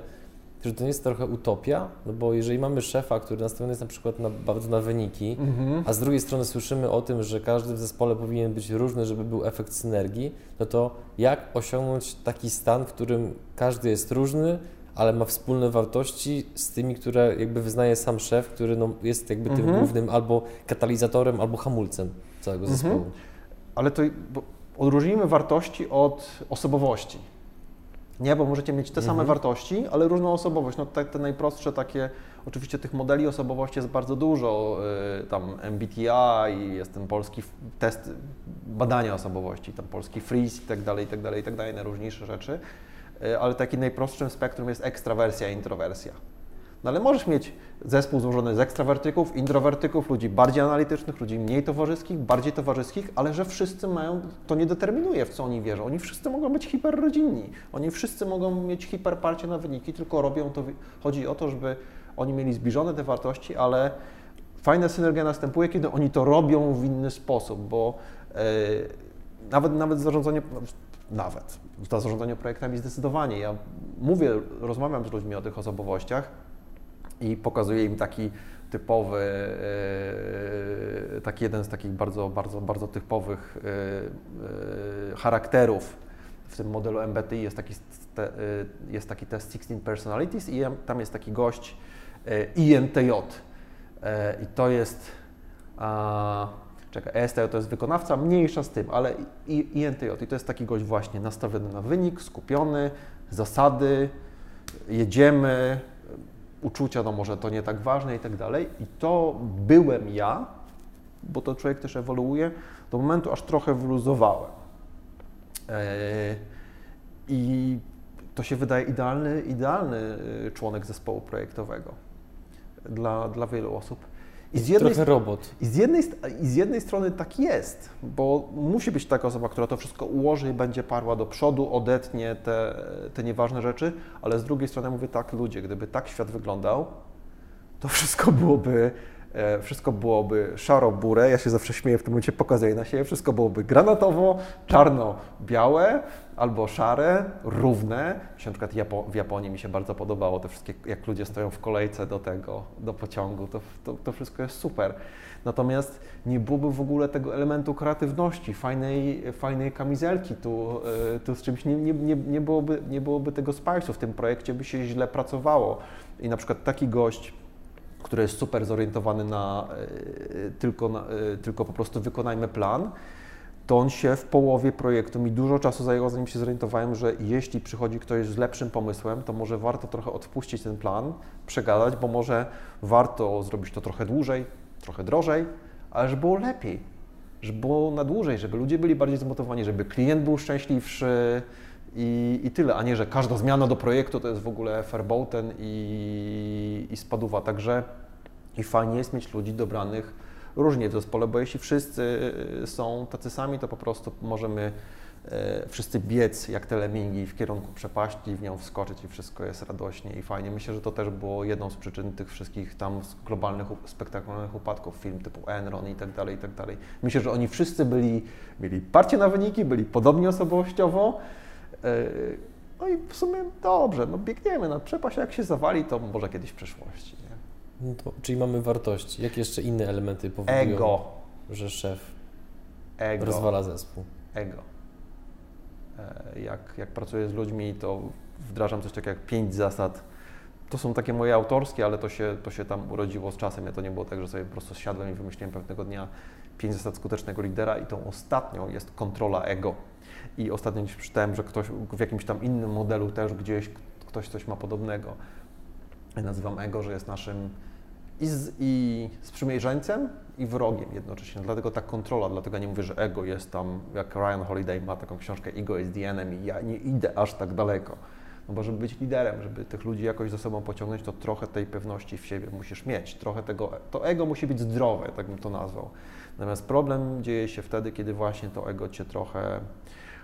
że to nie jest trochę utopia, no bo jeżeli mamy szefa, który nastawiony jest na przykład na, bardzo na wyniki, mhm. a z drugiej strony słyszymy o tym, że każdy w zespole powinien być różny, żeby był efekt synergii, no to jak osiągnąć taki stan, w którym każdy jest różny, ale ma wspólne wartości z tymi, które jakby wyznaje sam szef, który no jest jakby tym mhm. głównym albo katalizatorem, albo hamulcem całego mhm. zespołu. Ale to odróżnijmy wartości od osobowości. Nie, bo możecie mieć te mhm. same wartości, ale różną osobowość. No te, te najprostsze takie, oczywiście tych modeli osobowości jest bardzo dużo, yy, tam MBTI, jest ten polski test badania osobowości, tam polski freeze i tak dalej, i tak dalej, i tak dalej, najróżniejsze rzeczy, yy, ale taki najprostszym spektrum jest ekstrawersja introwersja. No ale możesz mieć zespół złożony z ekstrawertyków, introwertyków, ludzi bardziej analitycznych, ludzi mniej towarzyskich, bardziej towarzyskich, ale że wszyscy mają, to nie determinuje w co oni wierzą. Oni wszyscy mogą być hiperrodzinni, oni wszyscy mogą mieć hiperparcie na wyniki, tylko robią to, chodzi o to, żeby oni mieli zbliżone te wartości, ale fajna synergia następuje, kiedy oni to robią w inny sposób, bo yy, nawet, nawet zarządzanie, nawet, zarządzanie projektami zdecydowanie. Ja mówię, rozmawiam z ludźmi o tych osobowościach, i pokazuje im taki typowy, e, taki jeden z takich bardzo, bardzo, bardzo typowych e, e, charakterów w tym modelu MBTI jest taki, jest taki test 16 Personalities i tam jest taki gość INTJ i to jest czekaj, ESTJ to jest wykonawca, mniejsza z tym, ale INTJ i to jest taki gość właśnie nastawiony na wynik, skupiony, zasady, jedziemy, uczucia, no może to nie tak ważne i tak dalej. I to byłem ja, bo to człowiek też ewoluuje, do momentu aż trochę wluzowałem. E, I to się wydaje idealny, idealny e, członek zespołu projektowego dla, dla wielu osób. I z jednej, Trochę robot. I z, jednej, I z jednej strony tak jest, bo musi być taka osoba, która to wszystko ułoży i będzie parła do przodu, odetnie te, te nieważne rzeczy, ale z drugiej strony mówię tak, ludzie, gdyby tak świat wyglądał, to wszystko byłoby wszystko byłoby szaro-burę, ja się zawsze śmieję w tym momencie, pokazuję na siebie, wszystko byłoby granatowo, czarno-białe albo szare, równe. Na przykład w Japonii mi się bardzo podobało te wszystkie, jak ludzie stoją w kolejce do tego, do pociągu, to, to, to wszystko jest super. Natomiast nie byłoby w ogóle tego elementu kreatywności, fajnej, fajnej kamizelki tu, e, tu z czymś, nie, nie, nie, nie, byłoby, nie byłoby tego spice'u, w tym projekcie by się źle pracowało. I na przykład taki gość, który jest super zorientowany na e, tylko, na, e, tylko po prostu wykonajmy plan, to on się w połowie projektu mi dużo czasu zajęło, zanim się zorientowałem, że jeśli przychodzi ktoś z lepszym pomysłem, to może warto trochę odpuścić ten plan, przegadać, bo może warto zrobić to trochę dłużej, trochę drożej, ale żeby było lepiej, żeby było na dłużej, żeby ludzie byli bardziej zmotywowani, żeby klient był szczęśliwszy, i, i tyle, a nie, że każda zmiana do projektu to jest w ogóle fairboaten i, i spaduwa. Także i fajnie jest mieć ludzi dobranych różnie w zespole, bo jeśli wszyscy y, są tacy sami, to po prostu możemy e, wszyscy biec jak te lemingi w kierunku przepaści, w nią wskoczyć i wszystko jest radośnie i fajnie. Myślę, że to też było jedną z przyczyn tych wszystkich tam globalnych, spektakularnych upadków, film typu Enron i tak dalej, i tak dalej. Myślę, że oni wszyscy byli, mieli parcie na wyniki, byli podobni osobowościowo, no i w sumie dobrze, no biegniemy na przepaść, a jak się zawali, to może kiedyś w przyszłości. No to, czyli mamy wartości. Jakie jeszcze inne elementy powodują, Ego. że szef Ego. rozwala zespół? Ego. E, Jak, jak pracuję z ludźmi, to wdrażam coś takiego jak pięć zasad. To są takie moje autorskie, ale to się, to się tam urodziło z czasem. Ja to nie było tak, że sobie po prostu siadłem i wymyśliłem pewnego dnia pięć zasad skutecznego lidera i tą ostatnią jest kontrola ego. I ostatnio gdzieś przeczytałem, że ktoś w jakimś tam innym modelu też gdzieś ktoś coś ma podobnego. Ja nazywam ego, że jest naszym i, z, i sprzymierzeńcem, i wrogiem jednocześnie. Dlatego ta kontrola, dlatego nie mówię, że ego jest tam, jak Ryan Holiday ma taką książkę Ego is the enemy, ja nie idę aż tak daleko. No bo żeby być liderem, żeby tych ludzi jakoś ze sobą pociągnąć, to trochę tej pewności w siebie musisz mieć, trochę tego, to ego musi być zdrowe, tak bym to nazwał. Natomiast problem dzieje się wtedy, kiedy właśnie to ego Cię trochę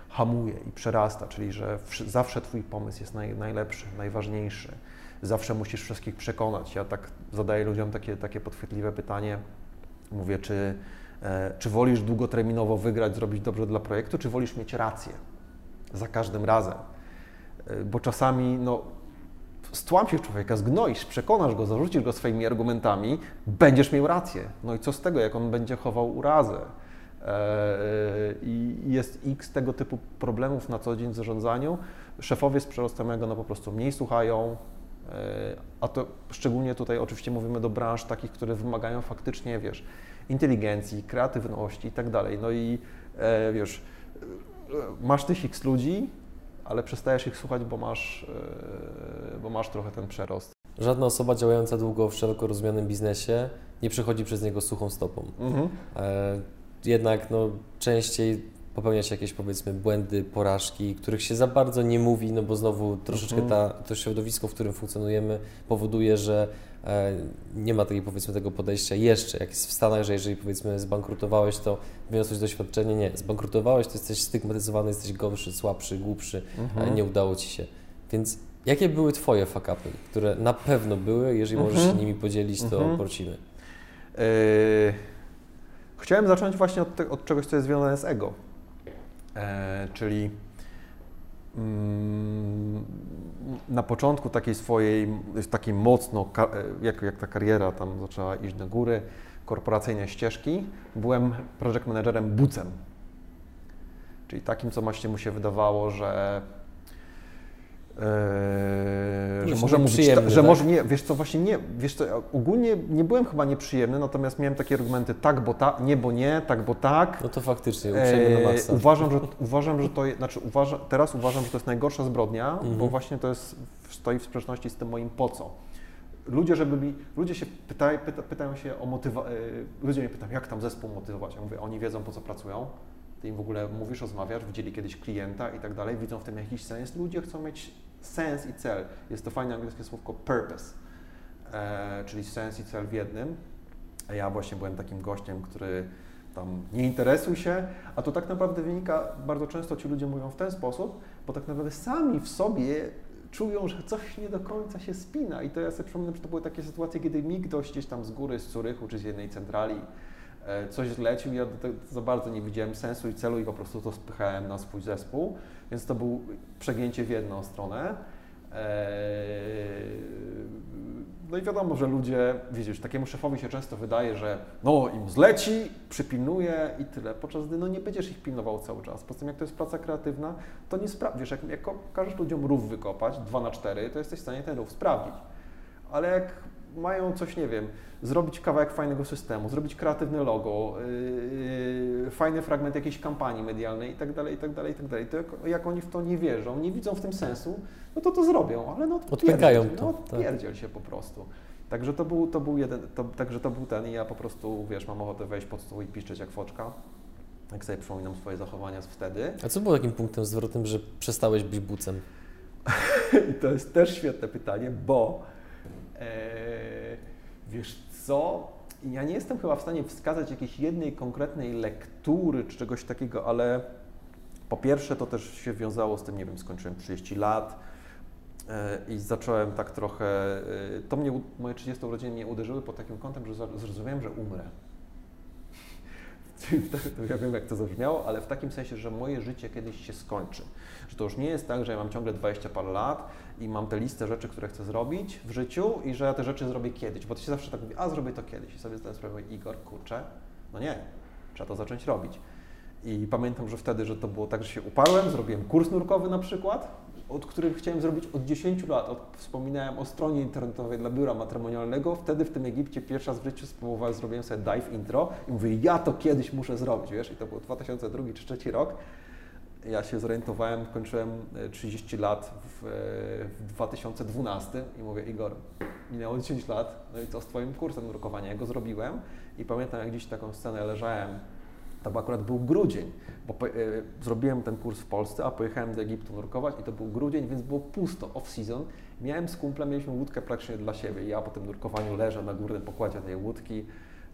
hamuje i przerasta, czyli że zawsze Twój pomysł jest naj, najlepszy, najważniejszy. Zawsze musisz wszystkich przekonać. Ja tak zadaję ludziom takie, takie podchwytliwe pytanie. Mówię, czy, e, czy wolisz długoterminowo wygrać, zrobić dobrze dla projektu, czy wolisz mieć rację za każdym razem? E, Bo czasami no, stłam się człowieka, zgnoisz, przekonasz go, zarzucisz go swoimi argumentami, będziesz miał rację. No i co z tego, jak on będzie chował urazę? E, I jest x tego typu problemów na co dzień w zarządzaniu. Szefowie z przerostem ego no po prostu mniej słuchają, e, a to szczególnie tutaj oczywiście mówimy do branż takich, które wymagają faktycznie, wiesz, inteligencji, kreatywności i tak dalej. No i e, wiesz, e, masz tych x ludzi, ale przestajesz ich słuchać, bo masz, e, bo masz trochę ten przerost. Żadna osoba działająca długo w szeroko rozumianym biznesie nie przechodzi przez niego suchą stopą. Mhm. E, jednak no, częściej popełnia się jakieś powiedzmy błędy, porażki, których się za bardzo nie mówi, no bo znowu troszeczkę Mhm. ta, to środowisko, w którym funkcjonujemy, powoduje, że e, nie ma takiej powiedzmy tego podejścia jeszcze, jak jest w Stanach, że jeżeli powiedzmy zbankrutowałeś, to wyniosłeś doświadczenie, nie, zbankrutowałeś, to jesteś stygmatyzowany, jesteś gorszy, słabszy, głupszy, Mhm. a nie udało Ci się. Więc jakie były Twoje fakapy, które na pewno były, jeżeli możesz Mhm. się nimi podzielić, to Mhm. prosimy. Yy, Chciałem zacząć właśnie od, te, od czegoś, co jest związane z ego, e, czyli mm, na początku takiej swojej, takiej mocno, e, jak, jak ta kariera tam zaczęła iść do góry, korporacyjnej ścieżki, byłem project managerem bucem. Czyli takim, co właśnie mu się wydawało, że Eee, że może mówić, nieprzyjemny, że tak? może nie, wiesz co, właśnie nie, wiesz co, ogólnie nie byłem chyba nieprzyjemny, natomiast miałem takie argumenty tak, bo tak, nie, bo nie, tak, bo tak. No to faktycznie, uprzejmy na Eee, maksa. uważam, że, uważam, że to, znaczy uważa, teraz uważam, że to jest najgorsza zbrodnia, Mhm. bo właśnie to jest, stoi w sprzeczności z tym moim po co. Ludzie, żeby mi, ludzie się pytają, pyta, pytają się o motywację, ludzie mnie pytają, jak tam zespół motywować. Ja mówię, oni wiedzą po co pracują, ty im w ogóle mówisz, rozmawiasz, widzieli kiedyś klienta i tak dalej, widzą w tym jakiś sens. Ludzie chcą mieć sens i cel. Jest to fajne angielskie słówko purpose, e, czyli sens i cel w jednym. A ja właśnie byłem takim gościem, który tam nie interesuj się, a to tak naprawdę wynika, bardzo często ci ludzie mówią w ten sposób, bo tak naprawdę sami w sobie czują, że coś nie do końca się spina. I to ja sobie przypomnę, że to były takie sytuacje, kiedy mi ktoś gdzieś tam z góry, z Curychu czy z jednej centrali coś zlecił, ja za bardzo nie widziałem sensu i celu i po prostu to spychałem na swój zespół, więc to był przegięcie w jedną stronę. Eee, No i wiadomo, że ludzie, widzisz, takiemu szefowi się często wydaje, że no im zleci, przypilnuje i tyle, podczas gdy no nie będziesz ich pilnował cały czas. Poza tym jak to jest praca kreatywna, to nie spra- wiesz, jak, jak każesz ludziom rów wykopać, 2 na 4 to jesteś w stanie ten rów sprawdzić. Ale jak mają coś, nie wiem, zrobić kawałek fajnego systemu, zrobić kreatywne logo, yy, fajny fragment jakiejś kampanii medialnej i tak dalej, i tak dalej, i tak dalej, to jak, jak oni w to nie wierzą, nie widzą w tym sensu, no to to zrobią, ale no odpierdziel, to, no tak. odpierdziel się po prostu. Także to był, to był jeden, to, także to był ten i ja po prostu, wiesz, mam ochotę wejść pod stół i piszczeć jak foczka, jak sobie przypominam swoje zachowania z wtedy. A co było takim punktem zwrotnym, że przestałeś być bucem? *laughs* I to jest też świetne pytanie, bo e, wiesz co, ja nie jestem chyba w stanie wskazać jakiejś jednej konkretnej lektury czy czegoś takiego, ale po pierwsze to też się wiązało z tym, nie wiem, skończyłem 30 lat, e, i zacząłem tak trochę, e, to mnie, moje 30 urodziny mnie uderzyły pod takim kątem, że zrozumiałem, że umrę. *laughs* ja wiem, jak to zabrzmiało, ale w takim sensie, że moje życie kiedyś się skończy. Że to już nie jest tak, że ja mam ciągle 20 parę lat i mam tę listę rzeczy, które chcę zrobić w życiu i że ja te rzeczy zrobię kiedyś, bo to się zawsze tak mówi, a zrobię to kiedyś. I sobie zdałem sprawę, Igor, kurczę, no nie, trzeba to zacząć robić. I pamiętam, że wtedy, że to było tak, że się uparłem, zrobiłem kurs nurkowy na przykład, od których chciałem zrobić od 10 lat. Od, wspominałem o stronie internetowej dla biura matrymonialnego. Wtedy w tym Egipcie pierwszy raz w życiu spróbowałem, zrobiłem sobie dive intro i mówię, ja to kiedyś muszę zrobić, wiesz, i to był 2002 czy 2003 rok. Ja się zorientowałem, kończyłem 30 e, lat w, e, w 2012 i mówię, Igor, minęło 10 lat, no i co z Twoim kursem nurkowania? Ja go zrobiłem i pamiętam, jak gdzieś taką scenę leżałem to akurat był grudzień, bo po, e, zrobiłem ten kurs w Polsce, a pojechałem do Egiptu nurkować i to był grudzień, więc było pusto, off-season. Miałem z kumplem, mieliśmy łódkę praktycznie dla siebie. Ja po tym nurkowaniu leżę na górnym pokładzie tej łódki,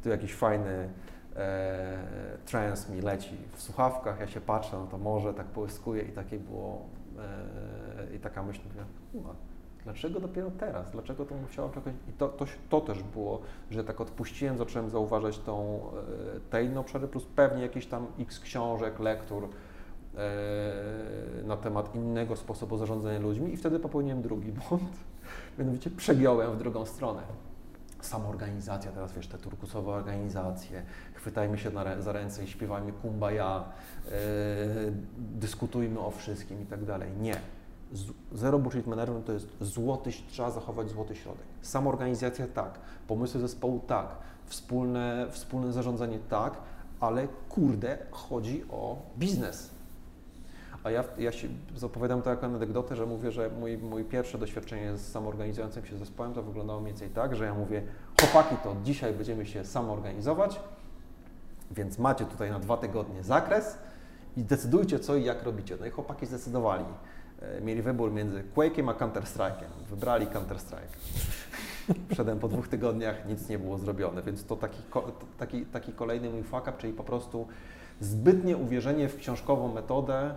tu jakiś fajny trans mi leci w słuchawkach, ja się patrzę na to morze, tak połyskuje i takie było, e, i taka myśl, mówię, Dlaczego dopiero teraz? Dlaczego to musiało czekać? I to, to, to też było, że tak odpuściłem, zacząłem zauważać tą, e, te inne obszary, plus pewnie jakieś tam x książek, lektur e, na temat innego sposobu zarządzania ludźmi i wtedy popełniłem drugi błąd. *laughs* Mianowicie przegiąłem w drugą stronę. Samoorganizacja, teraz wiesz, te turkusowe organizacje, chwytajmy się na, za ręce i śpiewajmy kumbaya, yy, dyskutujmy o wszystkim i tak dalej. Nie Zero bullshit management to jest złoty, trzeba zachować złoty środek. Samoorganizacja tak, pomysły zespołu tak, wspólne, wspólne zarządzanie tak, ale kurde, chodzi o biznes. A ja, ja się zapowiadam to jako anegdotę, że mówię, że mój, mój pierwsze doświadczenie z samoorganizującym się zespołem to wyglądało mniej więcej tak, że ja mówię, chłopaki, to dzisiaj będziemy się samoorganizować, więc macie tutaj na dwa tygodnie zakres i decydujcie co i jak robicie. No i chłopaki zdecydowali. E, mieli wybór między Quake'iem a Counter-Strike'em. Wybrali Counter-Strike. *laughs* Wszedłem po dwóch tygodniach, nic nie było zrobione, więc to taki, taki, taki kolejny mój fuck up, czyli po prostu zbytnie uwierzenie w książkową metodę,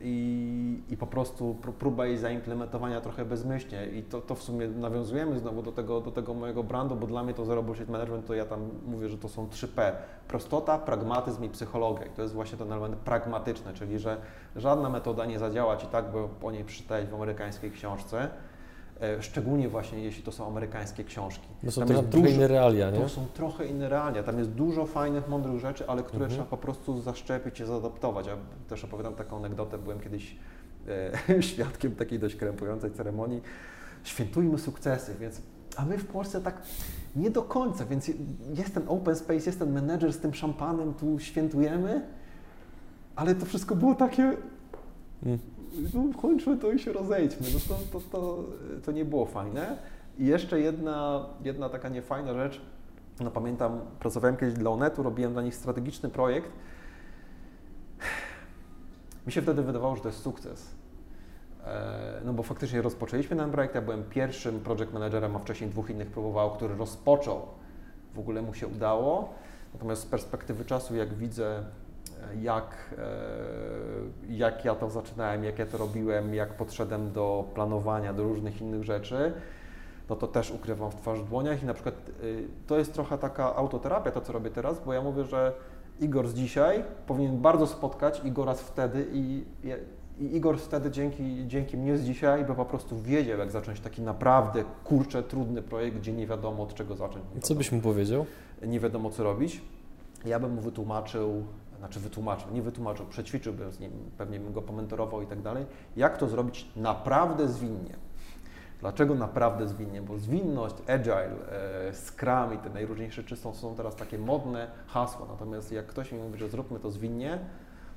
i, i po prostu próba jej zaimplementowania trochę bezmyślnie. I to, to w sumie nawiązujemy znowu do tego, do tego mojego brandu, bo dla mnie to Zero Bullshit Management to ja tam mówię, że to są 3P. Prostota, pragmatyzm i psychologia. I to jest właśnie ten element pragmatyczny, czyli że żadna metoda nie zadziała Ci tak, bo o niej przeczytałeś w amerykańskiej książce, szczególnie właśnie jeśli to są amerykańskie książki. No są trochę dużo, inne realia, nie? To są trochę inne realia. Tam jest dużo fajnych, mądrych rzeczy, ale które mhm. trzeba po prostu zaszczepić i zaadaptować. Ja też opowiadam taką anegdotę, byłem kiedyś e, *laughs* świadkiem takiej dość krępującej ceremonii. Świętujmy sukcesy, więc a my w Polsce tak nie do końca, więc jest ten open space, jest ten menedżer z tym szampanem, tu świętujemy, ale to wszystko było takie... Mm no, kończmy to i się rozejdźmy. No to, to, to, to nie było fajne. I jeszcze jedna, jedna taka niefajna rzecz, no pamiętam, pracowałem kiedyś dla Onetu, robiłem dla nich strategiczny projekt. Mi się wtedy wydawało, że to jest sukces. E, no bo faktycznie rozpoczęliśmy ten projekt, ja byłem pierwszym project managerem, a wcześniej dwóch innych próbowało, który rozpoczął. W ogóle mu się udało. Natomiast z perspektywy czasu, jak widzę jak, e, jak ja to zaczynałem, jak ja to robiłem, jak podszedłem do planowania, do różnych innych rzeczy, no to też ukrywam w twarz w dłoniach i na przykład y, to jest trochę taka autoterapia, to co robię teraz, bo ja mówię, że Igor z dzisiaj powinien bardzo spotkać Igora z wtedy i, i Igor wtedy dzięki, dzięki mnie z dzisiaj by po prostu wiedział, jak zacząć taki naprawdę kurczę, trudny projekt, gdzie nie wiadomo od czego zacząć. Co byś mu powiedział? Nie wiadomo co robić. Ja bym mu wytłumaczył, znaczy wytłumaczył, nie wytłumaczył, przećwiczyłbym z nim, pewnie bym go pomentorował i tak dalej, jak to zrobić naprawdę zwinnie. Dlaczego naprawdę zwinnie? Bo zwinność, agile, e, scrum i te najróżniejsze rzeczy są, są teraz takie modne hasła. Natomiast jak ktoś mi mówi, że zróbmy to zwinnie,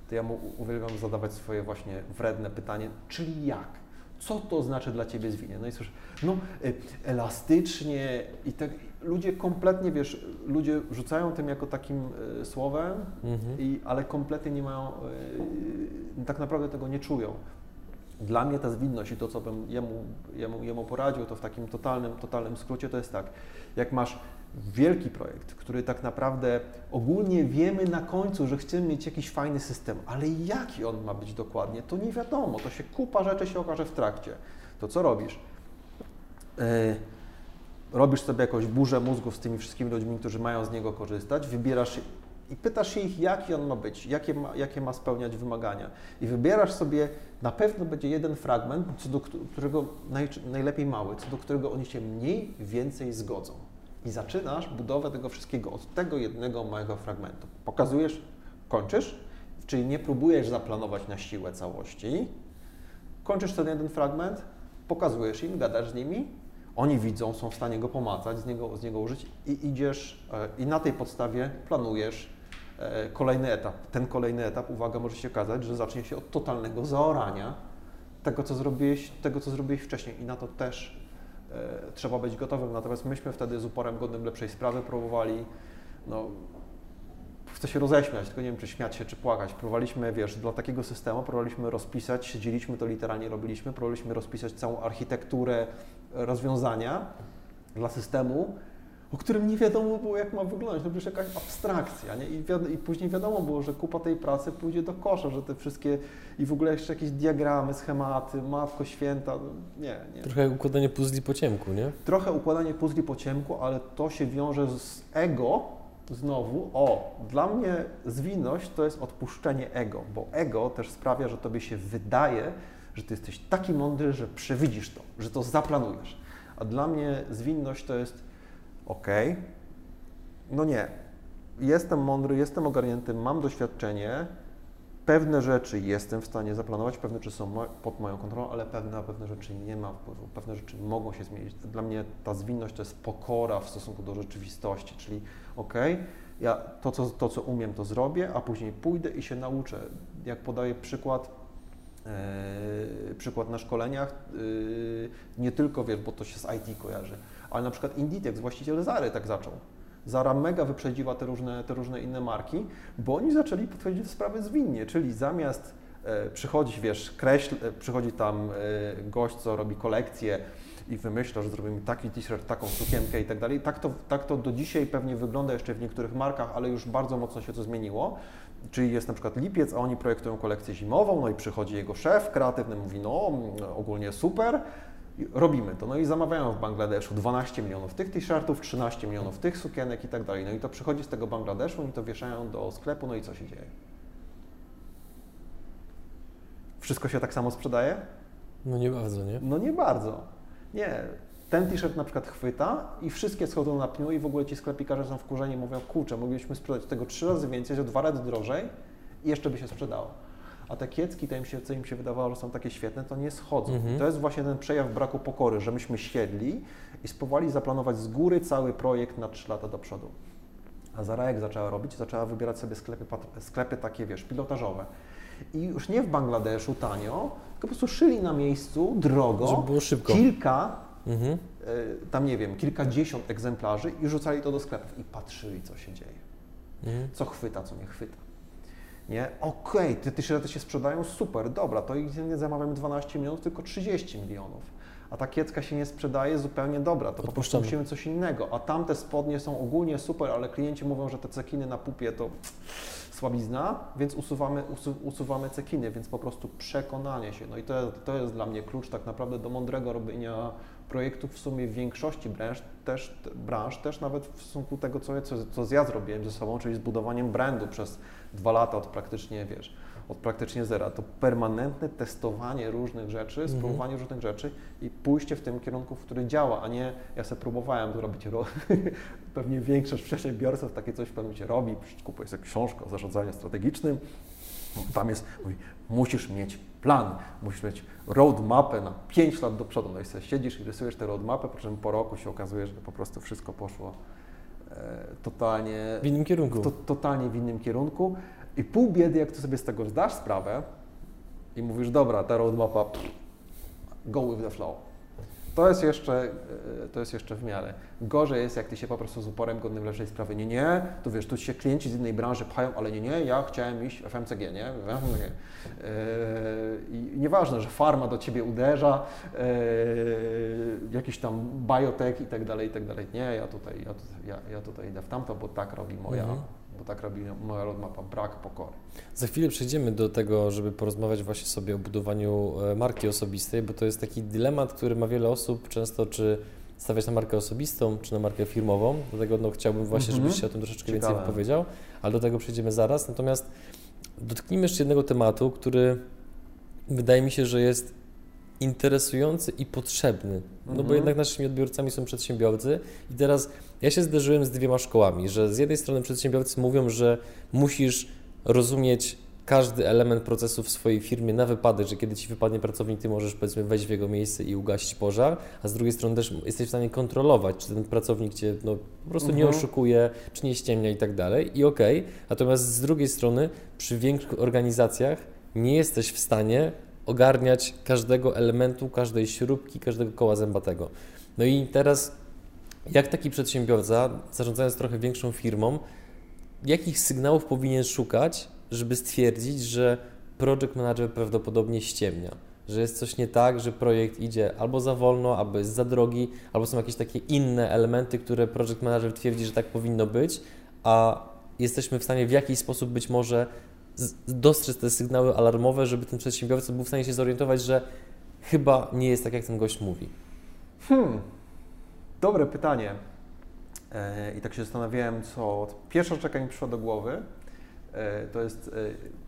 to ja mu uwielbiam zadawać swoje właśnie wredne pytanie, czyli jak? Co to znaczy dla Ciebie zwinnie? No i słyszę, no e, elastycznie i tak ludzie kompletnie, wiesz, ludzie rzucają tym jako takim y, słowem, mhm. i, ale kompletnie nie mają, y, tak naprawdę tego nie czują. Dla mnie ta zwinność i to, co bym jemu, jemu, jemu poradził, to w takim totalnym, totalnym skrócie, to jest tak, jak masz wielki projekt, który tak naprawdę ogólnie wiemy na końcu, że chcemy mieć jakiś fajny system, ale jaki on ma być dokładnie, to nie wiadomo. To się kupa rzeczy się okaże w trakcie. To co robisz? Yy, robisz sobie jakąś burzę mózgów z tymi wszystkimi ludźmi, którzy mają z niego korzystać, wybierasz i pytasz ich, jaki on ma być, jakie ma, jakie ma spełniać wymagania. I wybierasz sobie, na pewno będzie jeden fragment, co do którego naj, najlepiej mały, co do którego oni się mniej więcej zgodzą. I zaczynasz budowę tego wszystkiego od tego jednego małego fragmentu. Pokazujesz, kończysz, czyli nie próbujesz zaplanować na siłę całości, kończysz ten jeden fragment, pokazujesz im, gadasz z nimi, oni widzą, są w stanie go pomacać, z niego, z niego użyć i idziesz e, i na tej podstawie planujesz e, kolejny etap. Ten kolejny etap, uwaga, może się okazać, że zacznie się od totalnego zaorania tego, co zrobiłeś, tego, co zrobiłeś wcześniej i na to też e, trzeba być gotowym. Natomiast myśmy wtedy z uporem godnym lepszej sprawy próbowali no, chcę się roześmiać, tylko nie wiem, czy śmiać się, czy płakać. Próbowaliśmy, wiesz, dla takiego systemu próbowaliśmy rozpisać, siedzieliśmy, to literalnie robiliśmy, próbowaliśmy rozpisać całą architekturę rozwiązania dla systemu, o którym nie wiadomo było, jak ma wyglądać. To przecież jakaś abstrakcja, nie? I, I, później wiadomo było, że kupa tej pracy pójdzie do kosza, że te wszystkie i w ogóle jeszcze jakieś diagramy, schematy, matko święta, no nie, nie. Trochę układanie puzli po ciemku, nie? Trochę układanie puzli po ciemku, ale to się wiąże z ego, znowu, o, dla mnie zwinność to jest odpuszczenie ego, bo ego też sprawia, że tobie się wydaje, że ty jesteś taki mądry, że przewidzisz to, że to zaplanujesz. A dla mnie zwinność to jest ok, no nie, jestem mądry, jestem ogarnięty, mam doświadczenie, pewne rzeczy jestem w stanie zaplanować, pewne rzeczy są pod moją kontrolą, ale pewne, pewne rzeczy nie ma wpływu, pewne rzeczy mogą się zmienić. Dla mnie ta zwinność to jest pokora w stosunku do rzeczywistości, czyli ok, ja to co, to, co umiem, to zrobię, a później pójdę i się nauczę. Jak podaję przykład, przykład na szkoleniach, yy, nie tylko, wiesz, bo to się z IT kojarzy, ale na przykład Inditex, właściciel Zary tak zaczął. Zara mega wyprzedziła te różne, te różne inne marki, bo oni zaczęli podchodzić do sprawy zwinnie, czyli zamiast e, przychodzić, wiesz, kreśl, e, przychodzi tam e, gość, co robi kolekcję i wymyśla, że zrobimy taki t-shirt, taką sukienkę i tak dalej. Tak to, tak to do dzisiaj pewnie wygląda jeszcze w niektórych markach, ale już bardzo mocno się to zmieniło. Czyli jest na przykład lipiec, a oni projektują kolekcję zimową, no i przychodzi jego szef kreatywny, mówi, no ogólnie super, robimy to. No i zamawiają w Bangladeszu 12 milionów tych t-shirtów, 13 milionów tych sukienek i tak dalej. No i to przychodzi z tego Bangladeszu, i to wieszają do sklepu, no i co się dzieje? Wszystko się tak samo sprzedaje? No nie bardzo, nie? No nie bardzo. Nie, ten t-shirt na przykład chwyta i wszystkie schodzą na pniu i w ogóle ci sklepikarze są wkurzeni, mówią, kurczę, moglibyśmy sprzedać tego trzy razy więcej, za dwa razy drożej i jeszcze by się sprzedało. A te kiecki, to im się, co im się wydawało, że są takie świetne, to nie schodzą. Mhm. To jest właśnie ten przejaw braku pokory, że myśmy siedli i spróbowali zaplanować z góry cały projekt na trzy lata do przodu. A Zara jak zaczęła robić? Zaczęła wybierać sobie sklepy, sklepy takie, wiesz, pilotażowe. I już nie w Bangladeszu tanio, tylko po prostu szyli na miejscu drogo. Żeby było szybko. Kilka mhm. E, tam nie wiem, kilkadziesiąt egzemplarzy i rzucali to do sklepów i patrzyli, co się dzieje. Mhm. Co chwyta, co nie chwyta. Nie? Okej, okay, te t-shirty się sprzedają, super, dobra, to ich nie zamawiamy 12 milionów, tylko 30 milionów. A ta kiecka się nie sprzedaje, zupełnie dobra, to po prostu musimy coś innego. A tamte spodnie są ogólnie super, ale klienci mówią, że te cekiny na pupie to słabizna, więc usuwamy, usu, usuwamy cekiny, więc po prostu przekonanie się. No i to, to jest dla mnie klucz tak naprawdę do mądrego robienia projektów w sumie w większości branż też, branż, też nawet w stosunku tego, co, co, co ja zrobiłem ze sobą, czyli zbudowaniem brandu przez dwa lata od praktycznie, wiesz, od praktycznie zera. To permanentne testowanie różnych rzeczy, mhm. spróbowanie różnych rzeczy i pójście w tym kierunku, w który działa, a nie ja sobie próbowałem to robić. *laughs* Pewnie większość przedsiębiorców takie coś w pewnym momencie robi, kupuje sobie książkę o zarządzaniu strategicznym, tam jest, mówi, musisz mieć plan, musisz mieć roadmapę na 5 lat do przodu. No i sobie siedzisz i rysujesz tę roadmapę, po czym po roku się okazuje, że po prostu wszystko poszło e, totalnie w innym kierunku. To, totalnie w innym kierunku. I pół biedy, jak ty sobie z tego zdasz sprawę i mówisz, dobra, ta roadmapa, go with the flow. To jest, jeszcze, e, to jest jeszcze w miarę. Gorzej jest, jak ty się po prostu z uporem godnym lepszej sprawy. Nie, nie, tu wiesz, tu się klienci z innej branży pchają, ale nie, nie, ja chciałem iść w FMCG, nie? W FMCG. Yy, I nieważne, że farma do ciebie uderza, yy, jakiś tam biotech i tak dalej, i tak dalej. Nie, ja tutaj, ja, ja, ja tutaj idę w tamto, bo tak robi moja, mhm. Bo tak robi moja roadmapa, brak pokory. Za chwilę przejdziemy do tego, żeby porozmawiać właśnie sobie o budowaniu e, marki osobistej, bo to jest taki dylemat, który ma wiele osób często, czy stawiać na markę osobistą, czy na markę firmową. Dlatego no, chciałbym właśnie, mhm. żebyś się o tym troszeczkę Ciekawe. więcej wypowiedział, ale do tego przejdziemy zaraz. Natomiast dotknijmy jeszcze jednego tematu, który wydaje mi się, że jest interesujący i potrzebny. No mhm. bo jednak naszymi odbiorcami są przedsiębiorcy i teraz ja się zderzyłem z dwiema szkołami, że z jednej strony przedsiębiorcy mówią, że musisz rozumieć każdy element procesu w swojej firmie na wypadek, że kiedy ci wypadnie pracownik, ty możesz powiedzmy wejść w jego miejsce i ugasić pożar, a z drugiej strony też jesteś w stanie kontrolować, czy ten pracownik cię no, po prostu mhm. nie oszukuje, czy nie ściemnia i tak dalej. I okej, okay. natomiast z drugiej strony przy większych organizacjach nie jesteś w stanie ogarniać każdego elementu, każdej śrubki, każdego koła zębatego. No i teraz jak taki przedsiębiorca, zarządzając trochę większą firmą, jakich sygnałów powinien szukać, żeby stwierdzić, że project manager prawdopodobnie ściemnia, że jest coś nie tak, że projekt idzie albo za wolno, albo jest za drogi, albo są jakieś takie inne elementy, które project manager twierdzi, że tak powinno być, a jesteśmy w stanie w jakiś sposób być może dostrzec te sygnały alarmowe, żeby ten przedsiębiorca był w stanie się zorientować, że chyba nie jest tak, jak ten gość mówi. Hmm, dobre pytanie. E, I tak się zastanawiałem, co. Pierwsza rzecz, jaka mi przyszła do głowy, e, to jest. E,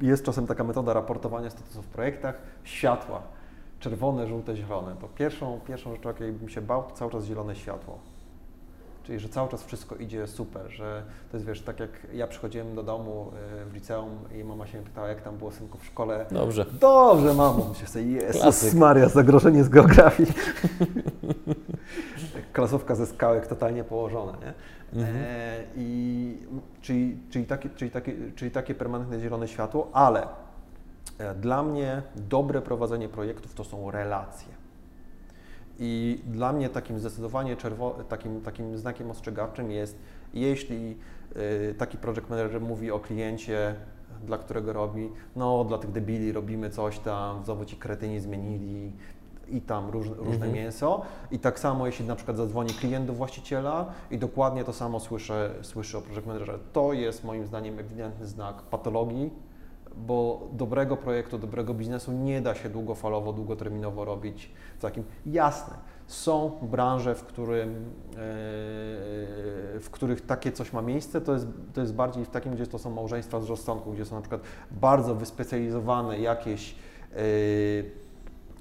jest czasem taka metoda raportowania statusu w projektach światła. Czerwone, żółte, zielone. To pierwszą, pierwszą rzeczą, jakiej bym się bał, to cały czas zielone światło. Czyli, że cały czas wszystko idzie super, że to jest, wiesz, tak jak ja przychodziłem do domu w liceum i mama się mnie pytała, jak tam było synku w szkole. Dobrze. Dobrze, mamo. Myślę sobie, Jezus Maria, zagrożenie z geografii. *laughs* klasówka ze skałek totalnie położona, nie? Mhm. E, i, czyli, czyli, takie, czyli, takie, czyli takie permanentne zielone światło, ale e, dla mnie dobre prowadzenie projektów to są relacje. I dla mnie takim zdecydowanie czerwo, takim, takim znakiem ostrzegawczym jest, jeśli y, taki project manager mówi o kliencie, dla którego robi, no dla tych debili robimy coś tam, znowu ci kretyni zmienili, i tam róż, różne mhm. mięso. I tak samo, jeśli na przykład zadzwoni klient do właściciela i dokładnie to samo słyszę, słyszę o project managerze, to jest moim zdaniem ewidentny znak patologii, bo dobrego projektu, dobrego biznesu nie da się długofalowo, długoterminowo robić w takim jasne. Są branże, w, którym, e, w których takie coś ma miejsce, to jest, to jest bardziej w takim, gdzie to są małżeństwa z rozsądku, gdzie są na przykład bardzo wyspecjalizowane jakieś e,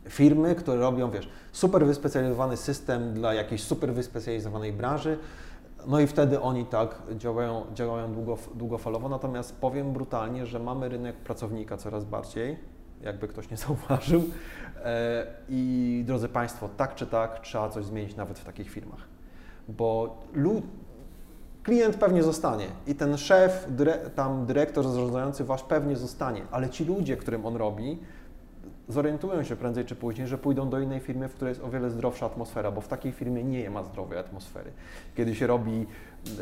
firmy, które robią, wiesz, super wyspecjalizowany system dla jakiejś super wyspecjalizowanej branży, no i wtedy oni tak działają, działają długof, długofalowo, natomiast powiem brutalnie, że mamy rynek pracownika coraz bardziej, jakby ktoś nie *laughs* zauważył. E, I drodzy Państwo, tak czy tak trzeba coś zmienić nawet w takich firmach, bo lud, klient pewnie zostanie i ten szef, dyre, tam dyrektor zarządzający Wasz pewnie zostanie, ale ci ludzie, którym on robi, zorientują się prędzej czy później, że pójdą do innej firmy, w której jest o wiele zdrowsza atmosfera, bo w takiej firmie nie ma zdrowej atmosfery. Kiedy się robi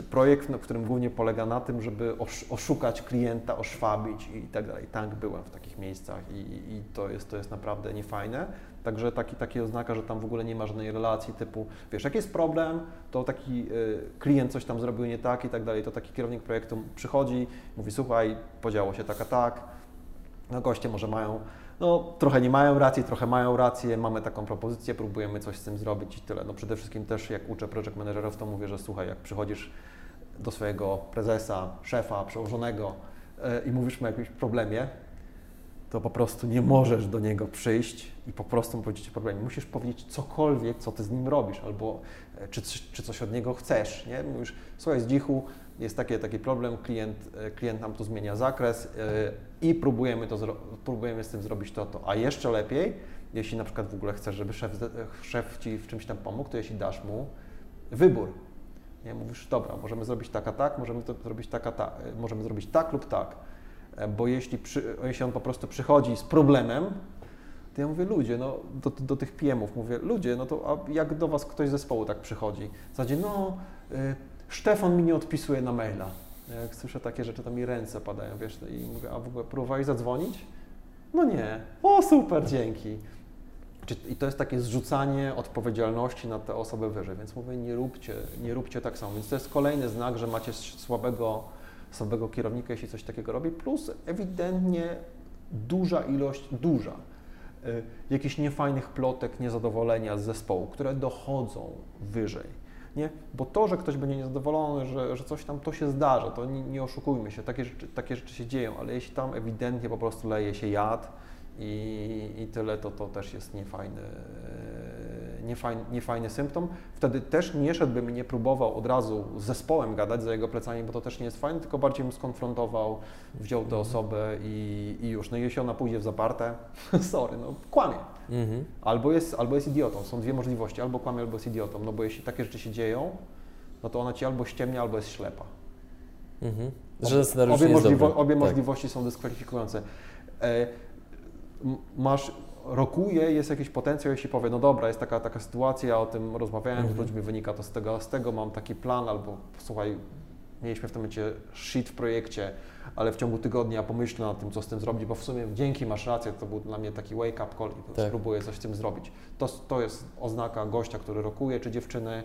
projekt, w którym głównie polega na tym, żeby oszukać klienta, oszwabić i tak dalej. Tak, byłem w takich miejscach i, i to, jest, to jest naprawdę niefajne. Także taki, takie oznaka, że tam w ogóle nie ma żadnej relacji typu, wiesz, jak jest problem, to taki y, klient coś tam zrobił nie tak i tak dalej, to taki kierownik projektu przychodzi, mówi, słuchaj, podziało się tak a tak, no goście może mają no, trochę nie mają racji, trochę mają rację, mamy taką propozycję, próbujemy coś z tym zrobić i tyle. No przede wszystkim też jak uczę project managerów, to mówię, że słuchaj, jak przychodzisz do swojego prezesa, szefa, przełożonego yy, i mówisz mu o jakimś problemie, to po prostu nie możesz do niego przyjść i po prostu mu powiedzieć o problemie. Musisz powiedzieć cokolwiek, co ty z nim robisz, albo e, czy, czy coś od niego chcesz, nie? Mówisz, słuchaj, z dzichu, jest taki, taki problem, klient, e, klient nam tu zmienia zakres yy, i próbujemy, to, próbujemy z tym zrobić to, to. A jeszcze lepiej, jeśli na przykład w ogóle chcesz, żeby szef, szef Ci w czymś tam pomógł, to jeśli dasz mu wybór. Nie, mówisz, dobra, możemy zrobić tak, a tak, możemy to zrobić tak, a tak, możemy zrobić tak lub tak. Bo jeśli, przy, jeśli on po prostu przychodzi z problemem, To ja mówię, ludzie, no do, do tych PM-ów mówię, ludzie, no to jak do Was ktoś z zespołu tak przychodzi? W zasadzie, no, y, Stefan mi nie odpisuje na maila. Jak słyszę takie rzeczy, to mi ręce padają, wiesz, i mówię, a w ogóle próbowałeś zadzwonić? No nie. O, super, dzięki. I to jest takie zrzucanie odpowiedzialności na te osoby wyżej, więc mówię, nie róbcie, nie róbcie tak samo. Więc to jest kolejny znak, że macie słabego, słabego kierownika, jeśli coś takiego robi, plus ewidentnie duża ilość, duża, y, jakichś niefajnych plotek, niezadowolenia z zespołu, które dochodzą wyżej. Nie? Bo to, że ktoś będzie niezadowolony, że, że coś tam, to się zdarza, to nie, nie oszukujmy się, takie rzeczy, takie rzeczy się dzieją, ale jeśli tam ewidentnie po prostu leje się jad, i, i tyle, to to też jest niefajny, e, niefajny, niefajny symptom. Wtedy też nie szedłbym i nie próbował od razu z zespołem gadać za jego plecami, bo to też nie jest fajne, tylko bardziej bym skonfrontował, wziął tę mhm. osobę i, i już. No i jeśli ona pójdzie w zaparte, *laughs* sorry, no kłamie. Mhm. Albo, jest, albo jest idiotą. Są dwie możliwości, albo kłamie, albo jest idiotą. No bo jeśli takie rzeczy się dzieją, no to ona ci albo ściemnia, albo jest ślepa. Mhm. Że obie, możliwo obie tak. możliwości są dyskwalifikujące. E, masz, rokuje, jest jakiś potencjał, jeśli powie, no dobra, jest taka, taka sytuacja, o tym rozmawiałem -hmm. z mhm. ludźmi, wynika to z tego, z tego mam taki plan, albo słuchaj, mieliśmy w tym momencie shit w projekcie, ale w ciągu tygodnia pomyślę nad tym, co z tym zrobić, bo w sumie dzięki, masz rację, to był dla mnie taki wake up call i tak. spróbuję coś z tym zrobić. To, to jest oznaka gościa, który rokuje, czy dziewczyny,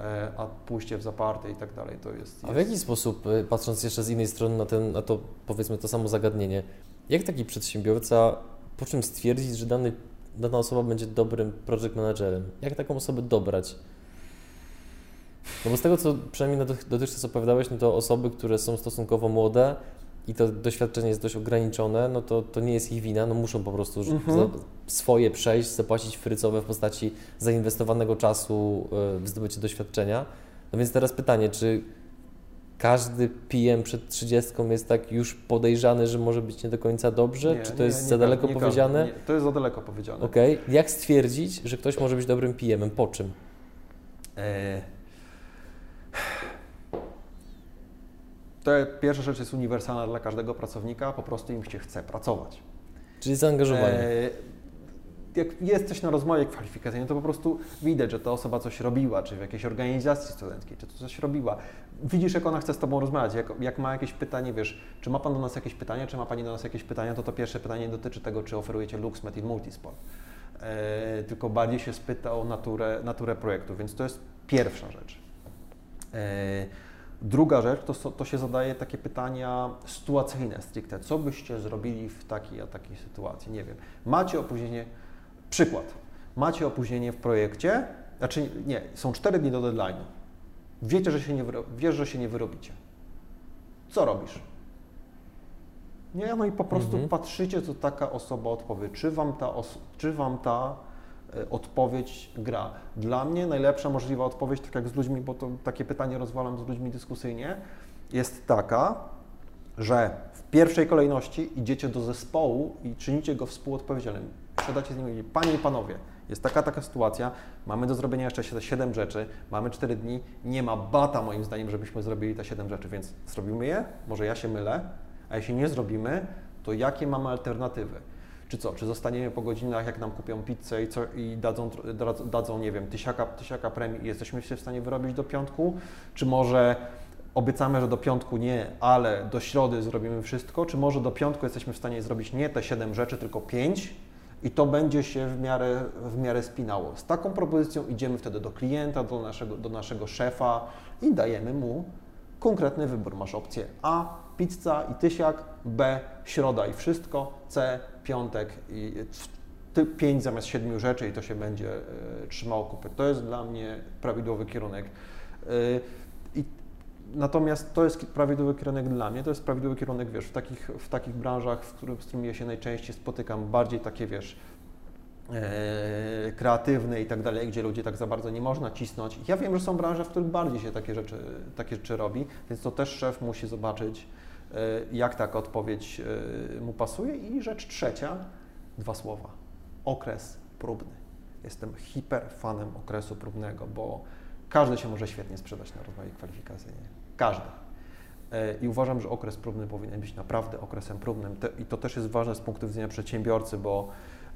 e, a pójście w zaparte i tak dalej, to jest, jest... A w jaki sposób, e, patrząc jeszcze z innej strony na, ten, na to, powiedzmy, to samo zagadnienie, jak taki przedsiębiorca po czym stwierdzić, że dany, dana osoba będzie dobrym project managerem? Jak taką osobę dobrać? No bo z tego, co przynajmniej dotychczas opowiadałeś, no to osoby, które są stosunkowo młode i to doświadczenie jest dość ograniczone, no to, to nie jest ich wina, no muszą po prostu mhm. swoje przejść, zapłacić frycowe w postaci zainwestowanego czasu e, w zdobycie doświadczenia. No więc teraz pytanie, czy każdy PM przed 30 jest tak już podejrzany, że może być nie do końca dobrze? Nie, Czy to nie, jest nie, za daleko powiedziane? to jest za daleko powiedziane. Okej. Okay. Jak stwierdzić, że ktoś może być dobrym PM-em? Po czym? E... To pierwsza rzecz jest uniwersalna dla każdego pracownika, po prostu im się chce pracować. Czyli zaangażowanie. E jak jest coś na rozmowie kwalifikacyjnej, to po prostu widać, że ta osoba coś robiła, czy w jakiejś organizacji studenckiej, czy coś robiła. Widzisz, jak ona chce z Tobą rozmawiać, jak, jak ma jakieś pytanie, wiesz, czy ma Pan do nas jakieś pytania, czy ma Pani do nas jakieś pytania, to to pierwsze pytanie dotyczy tego, czy oferujecie LuxMed i Multisport. E, tylko bardziej się spyta o naturę, naturę projektu, więc to jest pierwsza rzecz. E, Druga rzecz to, to się zadaje takie pytania sytuacyjne stricte. Co byście zrobili w takiej a takiej sytuacji? Nie wiem. Macie opóźnienie, Przykład. Macie opóźnienie w projekcie, znaczy nie, są 4 dni do deadline'u. Wiecie, że się nie, wiesz, że się nie wyrobicie. Co robisz? Nie, no i po prostu mhm. patrzycie, co taka osoba odpowie. Czy wam ta, czy wam ta y, odpowiedź gra? Dla mnie najlepsza możliwa odpowiedź, tak jak z ludźmi, bo to takie pytanie rozwalam z ludźmi dyskusyjnie, jest taka, że w pierwszej kolejności idziecie do zespołu i czynicie go współodpowiedzialnym siadacie z nimi i mówicie, Panie i Panowie, jest taka, taka sytuacja, mamy do zrobienia jeszcze 7 rzeczy, mamy 4 dni, nie ma bata moim zdaniem, żebyśmy zrobili te 7 rzeczy, więc zrobimy je, może ja się mylę, a jeśli nie zrobimy, to jakie mamy alternatywy? Czy co, czy zostaniemy po godzinach, jak nam kupią pizzę i, co, i dadzą, dadzą, nie wiem, tysiaka, tysiaka premii i jesteśmy się w stanie wyrobić do piątku? Czy może obiecamy, że do piątku nie, ale do środy zrobimy wszystko? Czy może do piątku jesteśmy w stanie zrobić nie te 7 rzeczy, tylko 5? I to będzie się w miarę, w miarę spinało. Z taką propozycją idziemy wtedy do klienta, do naszego, do naszego szefa i dajemy mu konkretny wybór. Masz opcję A, pizza i tysiak, B, środa i wszystko, C, piątek i pięć zamiast siedmiu rzeczy i to się będzie y, trzymało kupy. To jest dla mnie prawidłowy kierunek. Y, Natomiast to jest prawidłowy kierunek dla mnie, to jest prawidłowy kierunek, wiesz, w takich, w takich branżach, w których, z którymi ja się najczęściej spotykam, bardziej takie, wiesz, e, kreatywne i tak dalej, gdzie ludzie tak za bardzo nie można cisnąć. Ja wiem, że są branże, w których bardziej się takie rzeczy, takie rzeczy robi, więc to też szef musi zobaczyć, e, jak taka odpowiedź e, mu pasuje. I rzecz trzecia, dwa słowa, okres próbny. Jestem hiperfanem okresu próbnego, bo każdy się może świetnie sprzedać na rozmowie kwalifikacyjnej. Każdy. E, I uważam, że okres próbny powinien być naprawdę okresem próbnym. I to też jest ważne z punktu widzenia przedsiębiorcy, bo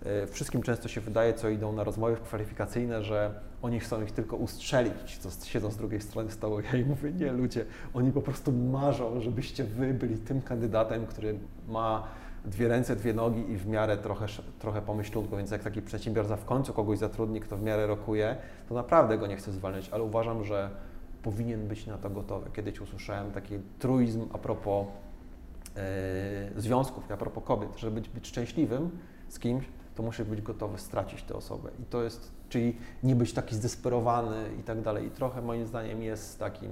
e, wszystkim często się wydaje, co idą na rozmowy kwalifikacyjne, że oni chcą ich tylko ustrzelić, co siedzą z drugiej strony stołu. Ja im mówię, nie ludzie, oni po prostu marzą, żebyście wy byli tym kandydatem, który ma dwie ręce, dwie nogi i w miarę trochę, trochę pomyślunku, więc jak taki przedsiębiorca w końcu kogoś zatrudni, kto w miarę rokuje, to naprawdę go nie chce zwalniać, ale uważam, że powinien być na to gotowy. Kiedyś usłyszałem taki truizm a propos e, związków, a propos kobiet, żeby być, być szczęśliwym z kimś, to musi być gotowy stracić tę osobę. I to jest, czyli nie być taki zdesperowany i tak dalej. I trochę moim zdaniem jest takim,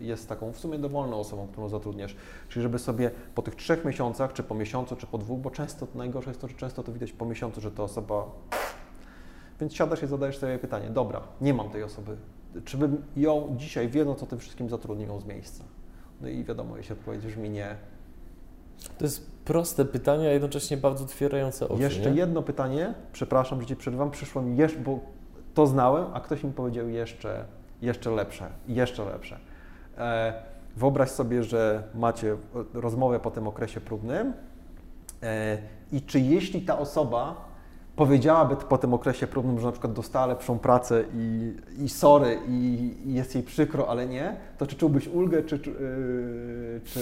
e, jest taką w sumie dowolną osobą, którą zatrudniasz. Czyli żeby sobie po tych trzech miesiącach, czy po miesiącu, czy po dwóch, bo często, najgorsze jest to, że często to widać po miesiącu, że ta osoba... Więc siadasz i zadajesz sobie pytanie, dobra, nie mam tej osoby, czy bym ją dzisiaj, wiedząc o tym wszystkim, zatrudnił z miejsca? No i wiadomo, jeśli odpowiedź brzmi nie. To jest proste pytanie, a jednocześnie bardzo otwierające oczy. Jeszcze nie? jedno pytanie, przepraszam, że Ci przerywam, przyszło mi jeszcze, bo to znałem, a ktoś mi powiedział jeszcze, jeszcze lepsze, jeszcze lepsze. E, wyobraź sobie, że macie rozmowę po tym okresie próbnym e, i czy jeśli ta osoba powiedziałaby po tym okresie próbnym, że na przykład dostała lepszą pracę i, i sorry, i, i jest jej przykro, ale nie, to czy czułbyś ulgę, czy, czy, yy, czy,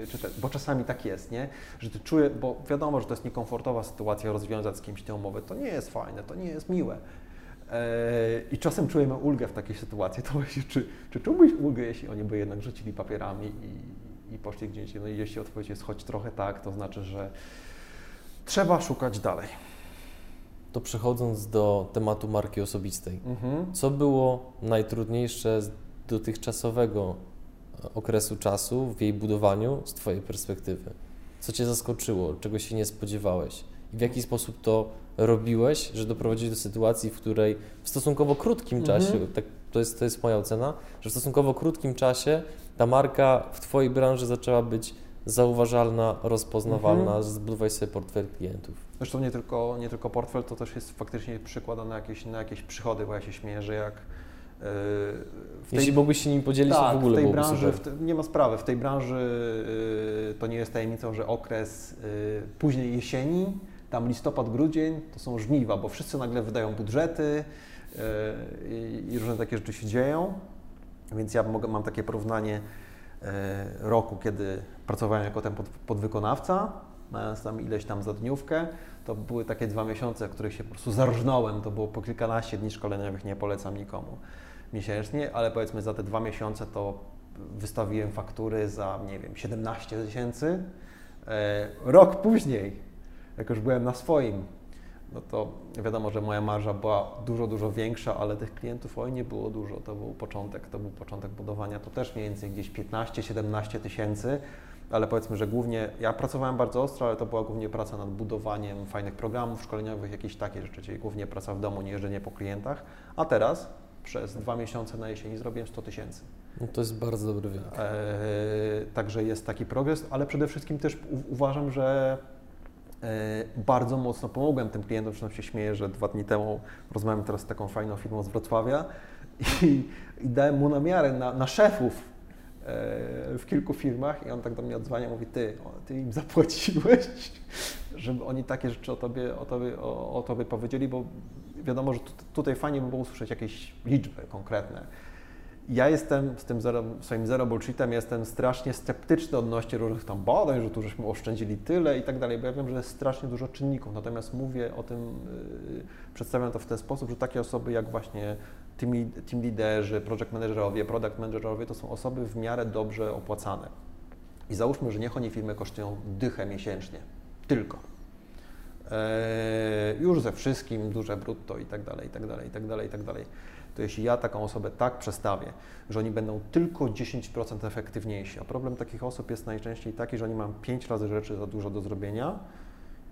yy, czy bo czasami tak jest, nie? Że ty czujesz, bo wiadomo, że to jest niekomfortowa sytuacja rozwiązać z kimś tę umowę, to nie jest fajne, to nie jest miłe. Yy, I czasem czujemy ulgę w takiej sytuacji, to właśnie, czy, czy czułbyś ulgę, jeśli oni by jednak rzucili papierami i, i poszli gdzieś, no i jeśli odpowiedź jest choć trochę tak, to znaczy, że trzeba szukać dalej to przechodząc do tematu marki osobistej, mhm. co było najtrudniejsze z dotychczasowego e, okresu czasu w jej budowaniu z Twojej perspektywy? Co Cię zaskoczyło, czego się nie spodziewałeś? I w jaki sposób to robiłeś, że doprowadziłeś do sytuacji, w której w stosunkowo krótkim mhm. czasie, tak, to, jest, to jest moja ocena, że w stosunkowo krótkim czasie ta marka w Twojej branży zaczęła być zauważalna, rozpoznawalna, mhm. zbudowaj sobie portfel klientów. Zresztą nie tylko, nie tylko portfel, to też jest faktycznie przykłada na jakieś, na jakieś przychody, bo ja się śmieję, że jak yy, tej, Jeśli mógłbyś się nim podzielić, tak, to w ogóle w tej branży, w te, nie ma sprawy, w tej branży yy, to nie jest tajemnicą, że okres yy, późnej jesieni, tam listopad, grudzień, to są żniwa, bo wszyscy nagle wydają budżety i różne takie rzeczy się dzieją, więc ja mogę, mam takie porównanie roku, kiedy pracowałem jako ten pod, podwykonawca, mając tam ileś tam za dniówkę, to były takie dwa miesiące, w których się po prostu zarżnąłem, to było po kilkanaście dni szkoleniowych, nie polecam nikomu miesięcznie, ale powiedzmy za te dwa miesiące to wystawiłem faktury za, nie wiem, 17 tysięcy. E, rok później, jak już byłem na swoim, no to wiadomo, że moja marża była dużo, dużo większa, ale tych klientów oj nie było dużo. To był początek, to był początek budowania, to też mniej więcej gdzieś 15-17 tysięcy, ale powiedzmy, że głównie ja pracowałem bardzo ostro, ale to była głównie praca nad budowaniem fajnych programów szkoleniowych, jakieś takie rzeczy, czyli głównie praca w domu, nie jeżdżenie po klientach, a teraz przez dwa miesiące na jesieni zrobiłem 100 tysięcy. No to jest bardzo dobry wynik. Eee, także jest taki progres, ale przede wszystkim też uważam, że e, bardzo mocno pomogłem tym klientom, zresztą się śmieję, że dwa dni temu rozmawiam teraz z taką fajną firmą z Wrocławia i, i dałem mu na miarę na, na szefów w kilku firmach i on tak do mnie odzwania, mówi, ty, ty im zapłaciłeś, *laughs* żeby oni takie rzeczy o tobie, o tobie, o, o tobie powiedzieli, bo wiadomo, że tutaj fajnie by było usłyszeć jakieś liczby konkretne. Ja jestem z tym zero, swoim zero bullshitem, jestem strasznie sceptyczny odnośnie różnych tam badań, że tu żeśmy oszczędzili tyle i tak dalej, bo ja wiem, że jest strasznie dużo czynników, natomiast mówię o tym, yy, przedstawiam to w ten sposób, że takie osoby jak właśnie team, team liderzy, project managerowie, product managerowie to są osoby w miarę dobrze opłacane. I załóżmy, że niech oni firmy kosztują dychę miesięcznie, tylko. Eee, już ze wszystkim, duże brutto i tak dalej, i tak dalej, i tak dalej, i tak dalej. To jeśli ja taką osobę tak przestawię, że oni będą tylko 10% efektywniejsi, a problem takich osób jest najczęściej taki, że oni mają 5 razy rzeczy za dużo do zrobienia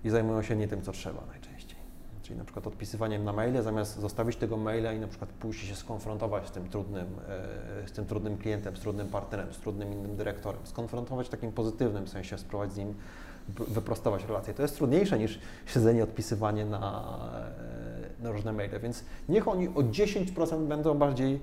i zajmują się nie tym, co trzeba najczęściej czyli na przykład odpisywaniem na maile, zamiast zostawić tego maila i na przykład pójść się skonfrontować z tym trudnym, e, z tym trudnym klientem, z trudnym partnerem, z trudnym innym dyrektorem, skonfrontować w takim pozytywnym sensie, spróbować z nim wyprostować relacje. To jest trudniejsze niż siedzenie, odpisywanie na, e, na różne maile, więc niech oni o 10% będą bardziej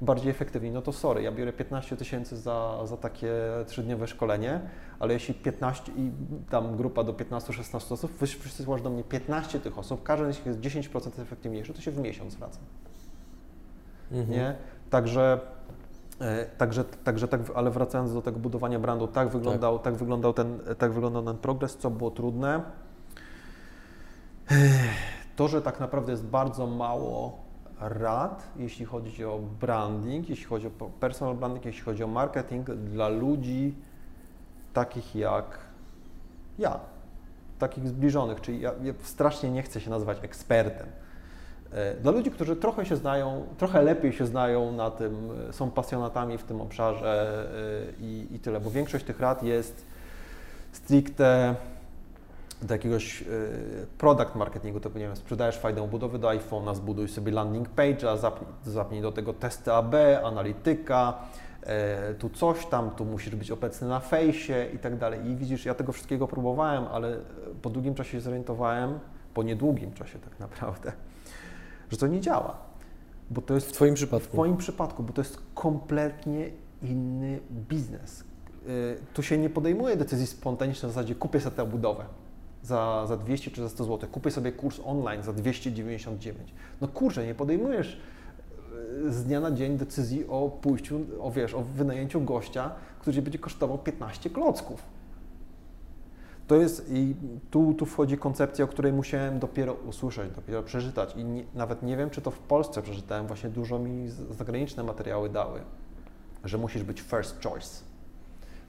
bardziej efektywni, no to sorry, ja biorę 15 tysięcy za, za takie trzydniowe szkolenie, ale jeśli 15 i tam grupa do 15-16 osób, wysyłasz do mnie 15 tych osób, każdy z nich jest 10% efektywniejszy, to się w miesiąc wraca. Mhm. Nie? Także e, Także, także tak, ale wracając do tego budowania brandu, tak wyglądał, tak. tak. wyglądał, ten, tak wyglądał ten progres, co było trudne. To, że tak naprawdę jest bardzo mało rad, jeśli chodzi o branding, jeśli chodzi o personal branding, jeśli chodzi o marketing dla ludzi takich jak ja, takich zbliżonych, czyli ja, ja strasznie nie chcę się nazywać ekspertem. E, dla ludzi, którzy trochę się znają, trochę lepiej się znają na tym, e, są pasjonatami w tym obszarze e, i, i tyle, bo większość tych rad jest stricte do jakiegoś product marketingu, to nie wiem, sprzedajesz fajną budowę do iPhone'a, zbuduj sobie landing page'a, zapnij, zapnij do tego testy AB, analityka, tu coś tam, tu musisz być obecny na fejsie i tak dalej. I widzisz, ja tego wszystkiego próbowałem, ale po długim czasie się zorientowałem, po niedługim czasie tak naprawdę, że to nie działa. Bo to jest w Twoim przypadku. W Twoim przypadku, bo to jest kompletnie inny biznes. Tu się nie podejmuje decyzji spontanicznej w zasadzie kupię sobie tę budowę za, za 200 czy za 100 zł, kupię sobie kurs online za 299. No kurczę, nie podejmujesz e, z dnia na dzień decyzji o pójściu, o wiesz, o wynajęciu gościa, który będzie kosztował 15 klocków. To jest i tu, tu wchodzi koncepcja, o której musiałem dopiero usłyszeć, dopiero przeczytać i nie, nawet nie wiem, czy to w Polsce przeczytałem, właśnie dużo mi zagraniczne materiały dały, że musisz być first choice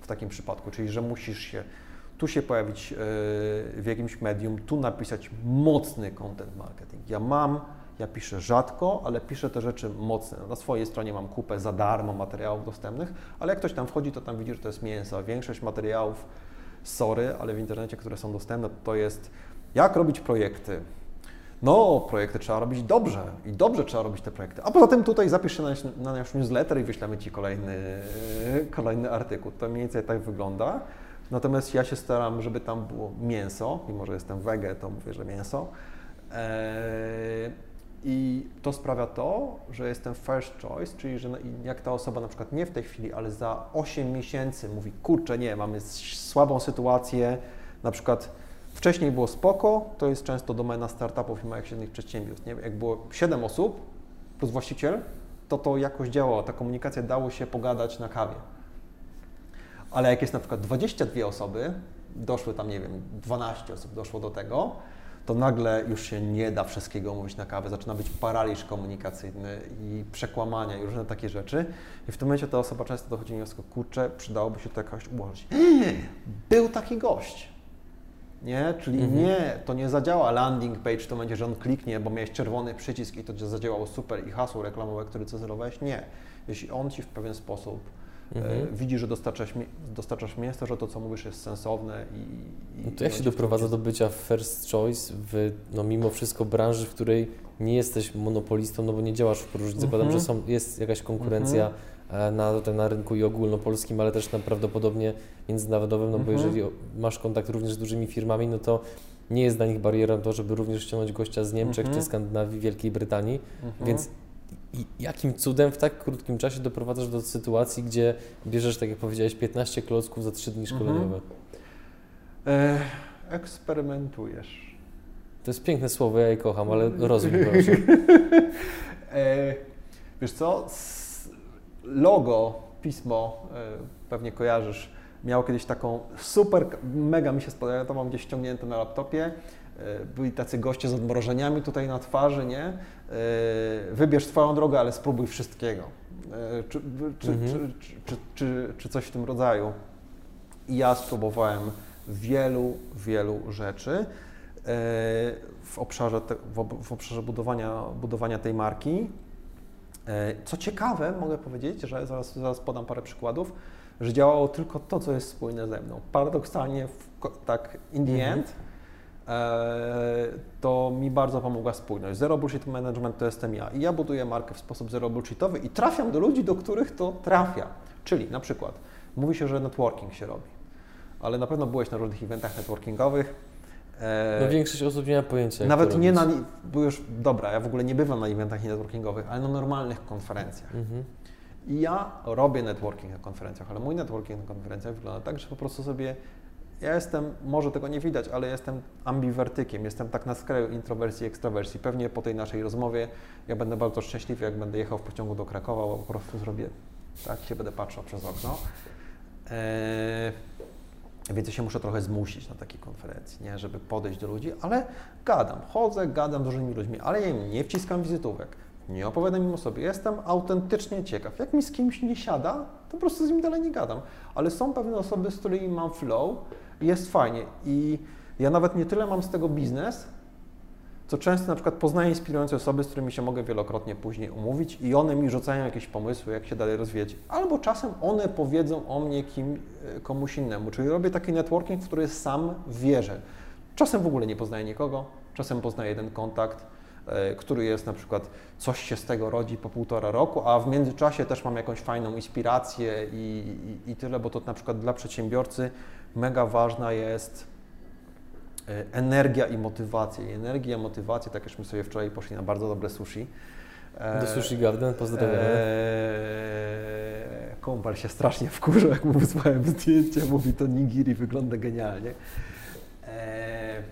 w takim przypadku, czyli że musisz się tu się pojawić e, w jakimś medium, tu napisać mocny content marketing. Ja mam, ja piszę rzadko, ale piszę te rzeczy mocne. Na swojej stronie mam kupę za darmo materiałów dostępnych, ale jak ktoś tam wchodzi, to tam widzi, że to jest mięso. Większość materiałów, sorry, ale w internecie, które są dostępne, to jest jak robić projekty. No, projekty trzeba robić dobrze i dobrze trzeba robić te projekty. A poza tym tutaj zapisz się na, na nasz newsletter i wyślemy Ci kolejny, kolejny artykuł. To mniej więcej tak wygląda. Natomiast ja się staram, żeby tam było mięso, mimo że jestem wege, to mówię, że mięso. Eee, I to sprawia to, że jestem first choice, czyli że jak ta osoba na przykład nie w tej chwili, ale za 8 miesięcy mówi, kurczę, nie, mamy słabą sytuację, na przykład wcześniej było spoko, to jest często domena startupów i małych średnich przedsiębiorstw. Nie? Jak było 7 osób plus właściciel, to to jakoś działało, ta komunikacja dało się pogadać na kawie. Ale jak jest na przykład 22 osoby, doszły tam, nie wiem, 12 osób doszło do tego, to nagle już się nie da wszystkiego mówić na kawę, zaczyna być paraliż komunikacyjny i przekłamania i różne takie rzeczy. I w tym momencie ta osoba często dochodzi do wniosku, kurczę, przydałoby się to jakoś ułożyć. *gasps* Był taki gość. Nie? Czyli mhm. nie, to nie zadziała landing page, to będzie, że on kliknie, bo miałeś czerwony przycisk i to zadziałało super i hasło reklamowe, które cyzelowałeś. Nie. Jeśli on Ci w pewien sposób Mhm. E, widzi, że dostarczasz, dostarczasz mięso, że to, co mówisz, jest sensowne i... i no to jak się doprowadza do bycia first choice w, no mimo wszystko, branży, w której nie jesteś monopolistą, no bo nie działasz w próżni. Zakładam, mhm. że są, jest jakaś konkurencja mhm. na, na rynku i ogólnopolskim, ale też na prawdopodobnie międzynarodowym, no bo mhm. jeżeli masz kontakt również z dużymi firmami, no to nie jest dla nich barierą to, żeby również ściągnąć gościa z Niemczech czy Skandynawii, Wielkiej Brytanii, więc i jakim cudem w tak krótkim czasie doprowadzasz do sytuacji, gdzie bierzesz, tak jak powiedziałeś, 15 klocków za 3 dni mhm. szkoleniowe? E, eksperymentujesz. To jest piękne słowo, ja je kocham, ale rozwój *laughs* proszę. e, wiesz co, logo, pismo, e, pewnie kojarzysz, miało kiedyś taką super, mega mi się spodobało, to mam gdzieś ściągnięte na laptopie, E, byli tacy goście z odmrożeniami tutaj na twarzy, nie? E, wybierz swoją drogę, ale spróbuj wszystkiego. E, czy, czy, mhm. czy, czy, coś w tym rodzaju. I ja spróbowałem wielu, wielu rzeczy w obszarze, te, w obszarze budowania, budowania tej marki. Co ciekawe, mogę powiedzieć, że zaraz, zaraz podam parę przykładów, że działało tylko to, co jest spójne ze mną. Paradoksalnie, w, tak in the mhm. end, E, to mi bardzo pomogła spójność. Zero Bullshit Management to jestem ja i ja buduję markę w sposób zero bullshitowy i trafiam do ludzi, do których to trafia. Czyli na przykład mówi się, że networking się robi, ale na pewno byłeś na różnych eventach networkingowych No większość osób nie ma pojęcia. Nawet nie na, robić. bo już, dobra, ja w ogóle nie bywam na eventach networkingowych, ale na normalnych konferencjach. Mhm. I ja robię networking na konferencjach, ale mój networking na konferencjach wygląda tak, że po prostu sobie, ja jestem, może tego nie widać, ale jestem ambiwertykiem, jestem tak na skraju introwersji i ekstrawersji. Pewnie po tej naszej rozmowie ja będę bardzo szczęśliwy, jak będę jechał w pociągu do Krakowa, bo po prostu zrobię, tak, się będę patrzył przez okno. Eee, więc ja się muszę trochę zmusić na takiej konferencji, nie? żeby podejść do ludzi, ale gadam, chodzę, gadam z różnymi ludźmi, ale ja im nie wciskam wizytówek, nie opowiadam im o sobie, jestem autentycznie ciekaw. Jak mi z kimś nie siada, to po prostu z nim dalej nie gadam. Ale są pewne osoby, z którymi mam flow jest fajnie. I ja nawet nie tyle mam z tego biznes, co często na przykład poznaję inspirujące osoby, z którymi się mogę wielokrotnie później umówić i one mi rzucają jakieś pomysły, jak się dalej rozwijać. Albo czasem one powiedzą o mnie kim, e, komuś innemu, czyli robię taki networking, w który sam wierzę. Czasem w ogóle nie poznaję nikogo, czasem poznaję jeden kontakt, e, który jest na przykład, coś się z tego rodzi po półtora roku, a w międzyczasie też mam jakąś fajną inspirację i, i, i tyle, bo to na przykład dla przedsiębiorcy mega ważna jest e, energia i motywacja. I energia i motywacja, tak jak my sobie wczoraj poszli na bardzo dobre sushi. E, Do Sushi Garden, pozdrawiamy. Eee, Kąpal się strasznie wkurzył, jak mu wysłałem zdjęcie, mówi to nigiri wygląda genialnie. Eee,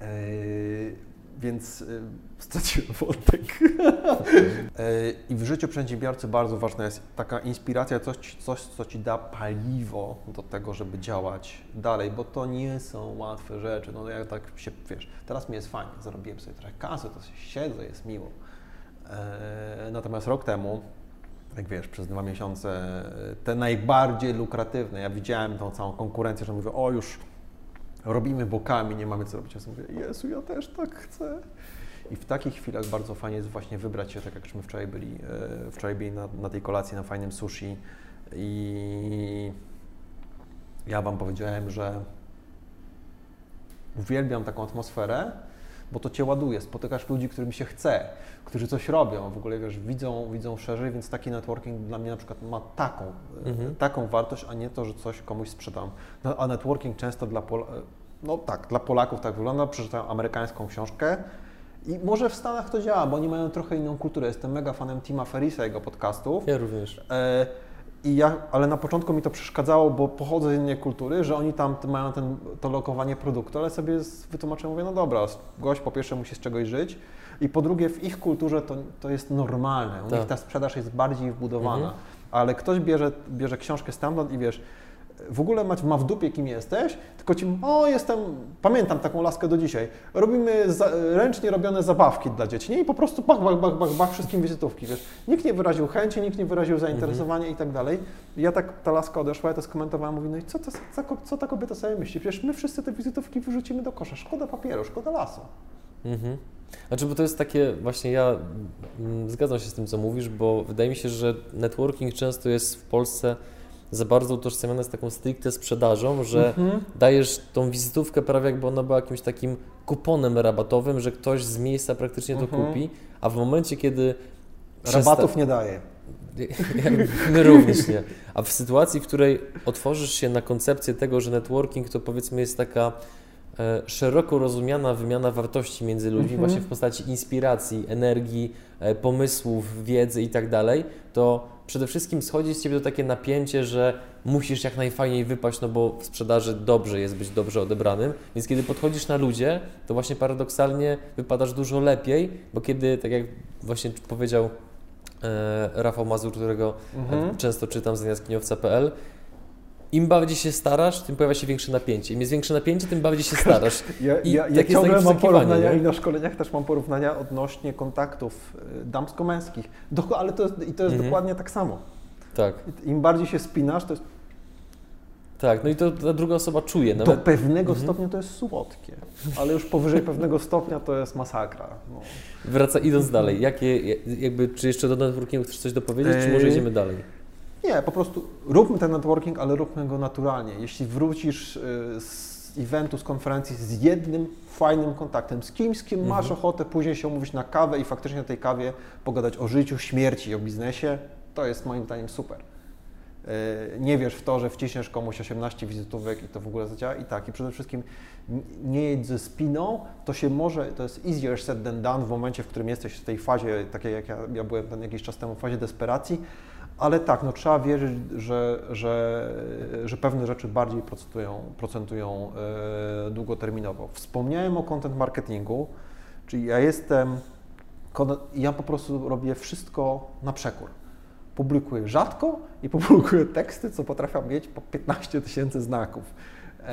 eee, więc y, straciłem wątek. Eee, *laughs* I w życiu przedsiębiorcy bardzo ważna jest taka inspiracja, coś, coś, co Ci da paliwo do tego, żeby działać dalej, bo to nie są łatwe rzeczy. No ja tak się, wiesz, teraz mi jest fajnie, zarobiłem sobie trochę kasy, to się siedzę, jest miło. Eee, Natomiast rok temu, jak wiesz, przez dwa miesiące, e, te najbardziej lukratywne, ja widziałem tą całą konkurencję, że mówię, o już robimy bokami, nie mamy co robić. Ja sobie mówię, Jezu, ja też tak chcę. I w takich chwilach bardzo fajnie jest właśnie wybrać się, tak jak żeśmy wczoraj byli, e, wczoraj byli na, na tej kolacji na fajnym sushi i ja Wam powiedziałem, że uwielbiam taką atmosferę, bo to Cię ładuje, spotykasz ludzi, którym się chce, którzy coś robią, w ogóle wiesz, widzą, widzą szerzej, więc taki networking dla mnie na przykład ma taką, Mhm. taką wartość, a nie to, że coś komuś sprzedam. No, a networking często dla Pol- no tak, dla Polaków tak wygląda, przeczytają amerykańską książkę i może w Stanach to działa, bo oni mają trochę inną kulturę. Jestem mega fanem Tima Ferrisa, jego podcastów. Ja również. E, I ja, ale na początku mi to przeszkadzało, bo pochodzę z innej kultury, że oni tam mają ten, to lokowanie produktu, ale sobie wytłumaczyłem, mówię, no dobra, gość po pierwsze musi z czegoś żyć i po drugie w ich kulturze to, to jest normalne, u Tak. nich ta sprzedaż jest bardziej wbudowana, Mhm. ale ktoś bierze, bierze książkę stamtąd i wiesz, w ogóle ma, ma w dupie kim jesteś, tylko ci, o jestem, pamiętam taką laskę do dzisiaj, robimy za, ręcznie robione zabawki dla dzieci, nie? I po prostu bach, bach, bach, bach, bach, wszystkim wizytówki, wiesz. Nikt nie wyraził chęci, nikt nie wyraził zainteresowania i tak dalej. Ja tak, ta laska odeszła, ja to skomentowałem, mówi, no i co, to, za, co ta kobieta sobie myśli? Przecież my wszyscy te wizytówki wyrzucimy do kosza, szkoda papieru, szkoda lasu. Mhm. Znaczy, bo to jest takie, właśnie ja mm, zgadzam się z tym, co mówisz, bo wydaje mi się, że networking często jest w Polsce za bardzo utożsamiane z taką stricte sprzedażą, że Mhm. dajesz tą wizytówkę prawie jakby ona była jakimś takim kuponem rabatowym, że ktoś z miejsca praktycznie to Mhm. kupi, a w momencie, kiedy Rabatów nie daje. *laughs* My również nie. A w sytuacji, w której otworzysz się na koncepcję tego, że networking to powiedzmy jest taka e, szeroko rozumiana wymiana wartości między ludźmi, Mhm. właśnie w postaci inspiracji, energii, e, pomysłów, wiedzy i tak dalej, to przede wszystkim schodzi z Ciebie to takie napięcie, że musisz jak najfajniej wypaść, no bo w sprzedaży dobrze jest być dobrze odebranym, więc kiedy podchodzisz na ludzie, to właśnie paradoksalnie wypadasz dużo lepiej, bo kiedy, tak jak właśnie powiedział e, Rafał Mazur, którego Mhm. często czytam z jaskiniowca.pl. Im bardziej się starasz, tym pojawia się większe napięcie. Im jest większe napięcie, tym bardziej się starasz. Ja, I ja, ja ciągle mam porównania nie? i na szkoleniach też mam porównania odnośnie kontaktów y, damsko-męskich. Ale to jest, i to jest Mhm. dokładnie tak samo. Tak, Im bardziej się spinasz, to jest tak. No i to ta druga osoba czuje. do Nawet, pewnego Mhm. stopnia to jest słodkie, ale już powyżej pewnego stopnia to jest masakra. No. wraca, idąc dalej, jakie, jakby, czy jeszcze do networkingu chcesz coś dopowiedzieć, czy Eee, może idziemy dalej? Nie, po prostu róbmy ten networking, ale róbmy go naturalnie. Jeśli wrócisz y, z eventu, z konferencji z jednym fajnym kontaktem, z kimś, z kim masz Mhm. ochotę później się umówić na kawę i faktycznie na tej kawie pogadać o życiu, śmierci, o biznesie, to jest moim zdaniem super. nie wiesz w to, że wciśniesz komuś 18 wizytówek i to w ogóle zadziała i tak. I przede wszystkim nie jedź ze spiną, to się może, to jest easier said than done w momencie, w którym jesteś w tej fazie, takiej jak ja, ja byłem ten jakiś czas temu, w fazie desperacji, ale tak, no trzeba wierzyć, że, że, że pewne rzeczy bardziej procentują, procentują e, długoterminowo. Wspomniałem o content marketingu, czyli ja jestem, ja po prostu robię wszystko na przekór. Publikuję rzadko i publikuję teksty, co potrafią mieć po 15 tysięcy znaków. E,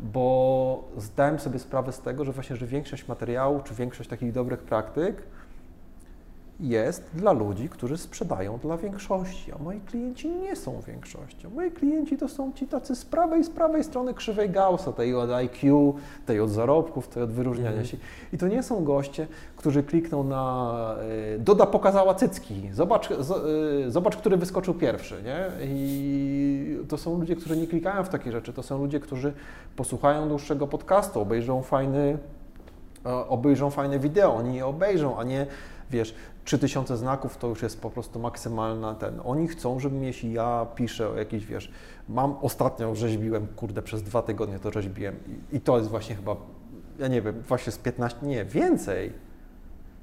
bo zdałem sobie sprawę z tego, że właśnie, że większość materiału, czy większość takich dobrych praktyk jest dla ludzi, którzy sprzedają dla większości, a moi klienci nie są większością. Moi klienci to są ci tacy z prawej, z prawej strony krzywej Gaussa, tej od IQ, tej od zarobków, tej od wyróżniania mm. się. I to nie są goście, którzy klikną na y, Doda pokazała cycki, zobacz, z, y, zobacz, który wyskoczył pierwszy, nie? I to są ludzie, którzy nie klikają w takie rzeczy, to są ludzie, którzy posłuchają dłuższego podcastu, obejrzą fajny, obejrzą fajne wideo, oni je obejrzą, a nie wiesz, 3000 znaków to już jest po prostu maksymalna ten. Oni chcą, żebym jeśli ja piszę o jakiś, wiesz, mam ostatnio rzeźbiłem, kurde, przez dwa tygodnie to rzeźbiłem i, i to jest właśnie chyba, ja nie wiem, właśnie z 15, nie, więcej.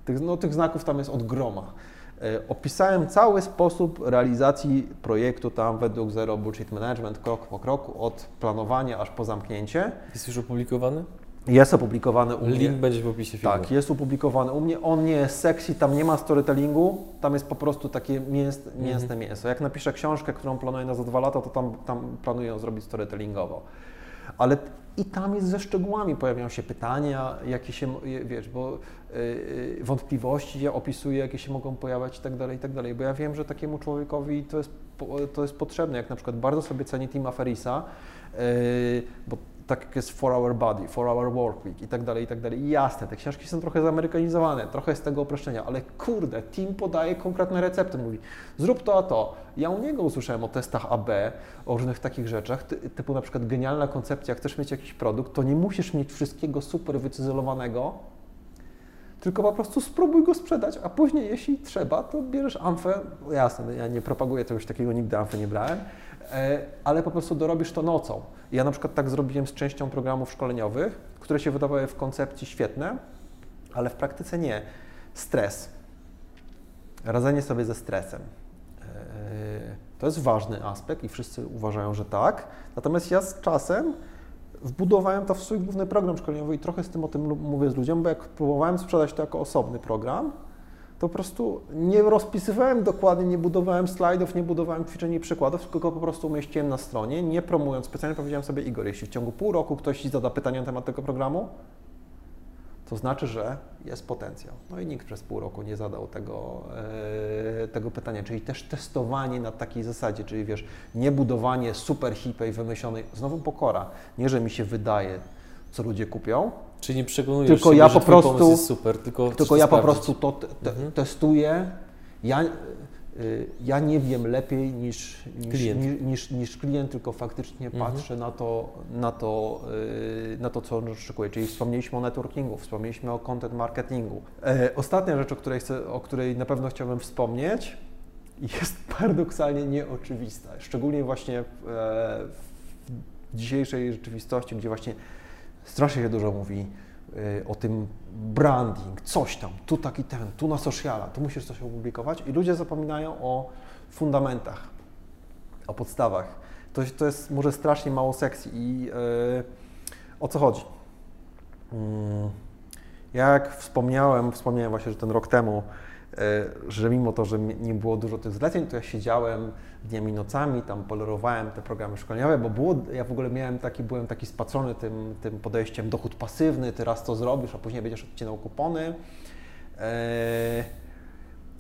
Tych, no, tych znaków tam jest od groma. E, opisałem cały sposób realizacji projektu tam według Zero Bullshit Management, krok po kroku, od planowania aż po zamknięcie. Jest już opublikowany? Jest opublikowany u mnie. Link będzie w opisie filmu. Tak, jest opublikowany u mnie. On nie jest sexy, tam nie ma storytellingu, tam jest po prostu takie mięs, mięsne mhm. mięso. Jak napiszę książkę, którą planuję na za dwa lata, to tam, tam planuję ją zrobić storytellingowo. Ale i tam jest ze szczegółami, pojawiają się pytania, jakie się, wiesz, bo yy, wątpliwości ja opisuję, jakie się mogą pojawiać i tak dalej, i tak dalej. Bo ja wiem, że takiemu człowiekowi to jest, to jest potrzebne. Jak na przykład bardzo sobie cenię Tima Ferisa, yy, bo tak jak jest For Our Body, For Our Work Week i tak dalej, i tak dalej. Jasne, te książki są trochę zamerykanizowane, trochę z tego uproszczenia, ale kurde, Tim podaje konkretne recepty, mówi zrób to a to. Ja u niego usłyszałem o testach AB, o różnych takich rzeczach, typu na przykład genialna koncepcja, chcesz mieć jakiś produkt, to nie musisz mieć wszystkiego super wycyzelowanego, tylko po prostu spróbuj go sprzedać, a później jeśli trzeba, to bierzesz amfę, jasne, ja nie propaguję czegoś takiego, nigdy amfę nie brałem, ale po prostu dorobisz to nocą. Ja na przykład tak zrobiłem z częścią programów szkoleniowych, które się wydawały w koncepcji świetne, ale w praktyce nie. Stres. Radzenie sobie ze stresem. E, to jest ważny aspekt i wszyscy uważają, że tak. Natomiast ja z czasem wbudowałem to w swój główny program szkoleniowy i trochę z tym o tym mówię z ludziom, bo jak próbowałem sprzedać to jako osobny program, po prostu nie rozpisywałem dokładnie, nie budowałem slajdów, nie budowałem ćwiczeń i przykładów, tylko po prostu umieściłem na stronie, nie promując. Specjalnie powiedziałem sobie, Igor, jeśli w ciągu pół roku ktoś zada pytanie na temat tego programu, to znaczy, że jest potencjał. No i nikt przez pół roku nie zadał tego, e, tego pytania, czyli też testowanie na takiej zasadzie, czyli wiesz, nie budowanie super hipej wymyślonej, znowu pokora, nie, że mi się wydaje, co ludzie kupią, Czyli nie przekonujesz tylko się, ja po prostu, jest super, tylko, tylko ja po prostu to te, mhm. testuję. Ja, y, ja nie wiem lepiej niż, niż, klient. Niż, niż, niż klient, tylko faktycznie mhm. patrzę na to, na, to, y, na to, co on oczekuje. Czyli wspomnieliśmy o networkingu, wspomnieliśmy o content marketingu. E, ostatnia rzecz, o której, chcę, o której na pewno chciałbym wspomnieć, jest *laughs* paradoksalnie nieoczywista. Szczególnie właśnie e, w dzisiejszej rzeczywistości, gdzie właśnie strasznie się dużo mówi y, o tym branding, coś tam, tu taki ten, tu na sociala, tu musisz coś opublikować i ludzie zapominają o fundamentach, o podstawach. To, to jest może strasznie mało sekcji i yy, o co chodzi? Yy, jak wspomniałem, wspomniałem właśnie, że ten rok temu że mimo to, że nie było dużo tych zleceń, to ja siedziałem dniami, nocami, tam polerowałem te programy szkoleniowe, bo było, ja w ogóle miałem taki, byłem taki spatrzony tym, tym podejściem dochód pasywny, ty raz to zrobisz, a później będziesz odcinał kupony. E,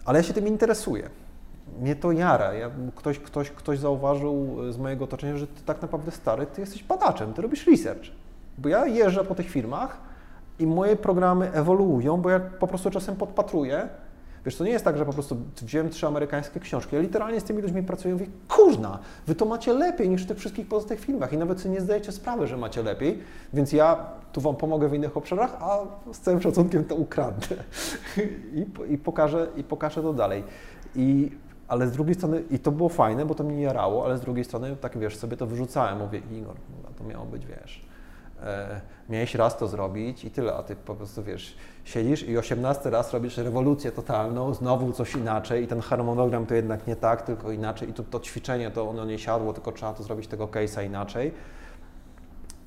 ale ja się tym interesuję. Mnie to jara. Ja, ktoś, ktoś, ktoś zauważył z mojego otoczenia, że ty tak naprawdę stary, ty jesteś badaczem, ty robisz research. Bo ja jeżdżę po tych firmach i moje programy ewoluują, bo ja po prostu czasem podpatruję Wiesz, to nie jest tak, że po prostu wziąłem trzy amerykańskie książki. Ja literalnie z tymi ludźmi pracuję i mówię, kurna, wy to macie lepiej niż w tych wszystkich pozostałych filmach i nawet sobie nie zdajecie sprawy, że macie lepiej, więc ja tu Wam pomogę w innych obszarach, a z całym szacunkiem to ukradnę *laughs* i, i, pokażę, i pokażę to dalej. I ale z drugiej strony, i to było fajne, bo to mnie jarało, ale z drugiej strony, tak wiesz, sobie to wyrzucałem, mówię, Igor, to miało być, wiesz, e, miałeś raz to zrobić i tyle, a ty po prostu, wiesz, siedzisz i 18 raz robisz rewolucję totalną, znowu coś inaczej i ten harmonogram to jednak nie tak, tylko inaczej i to, to ćwiczenie, to ono nie siadło, tylko trzeba to zrobić tego case'a inaczej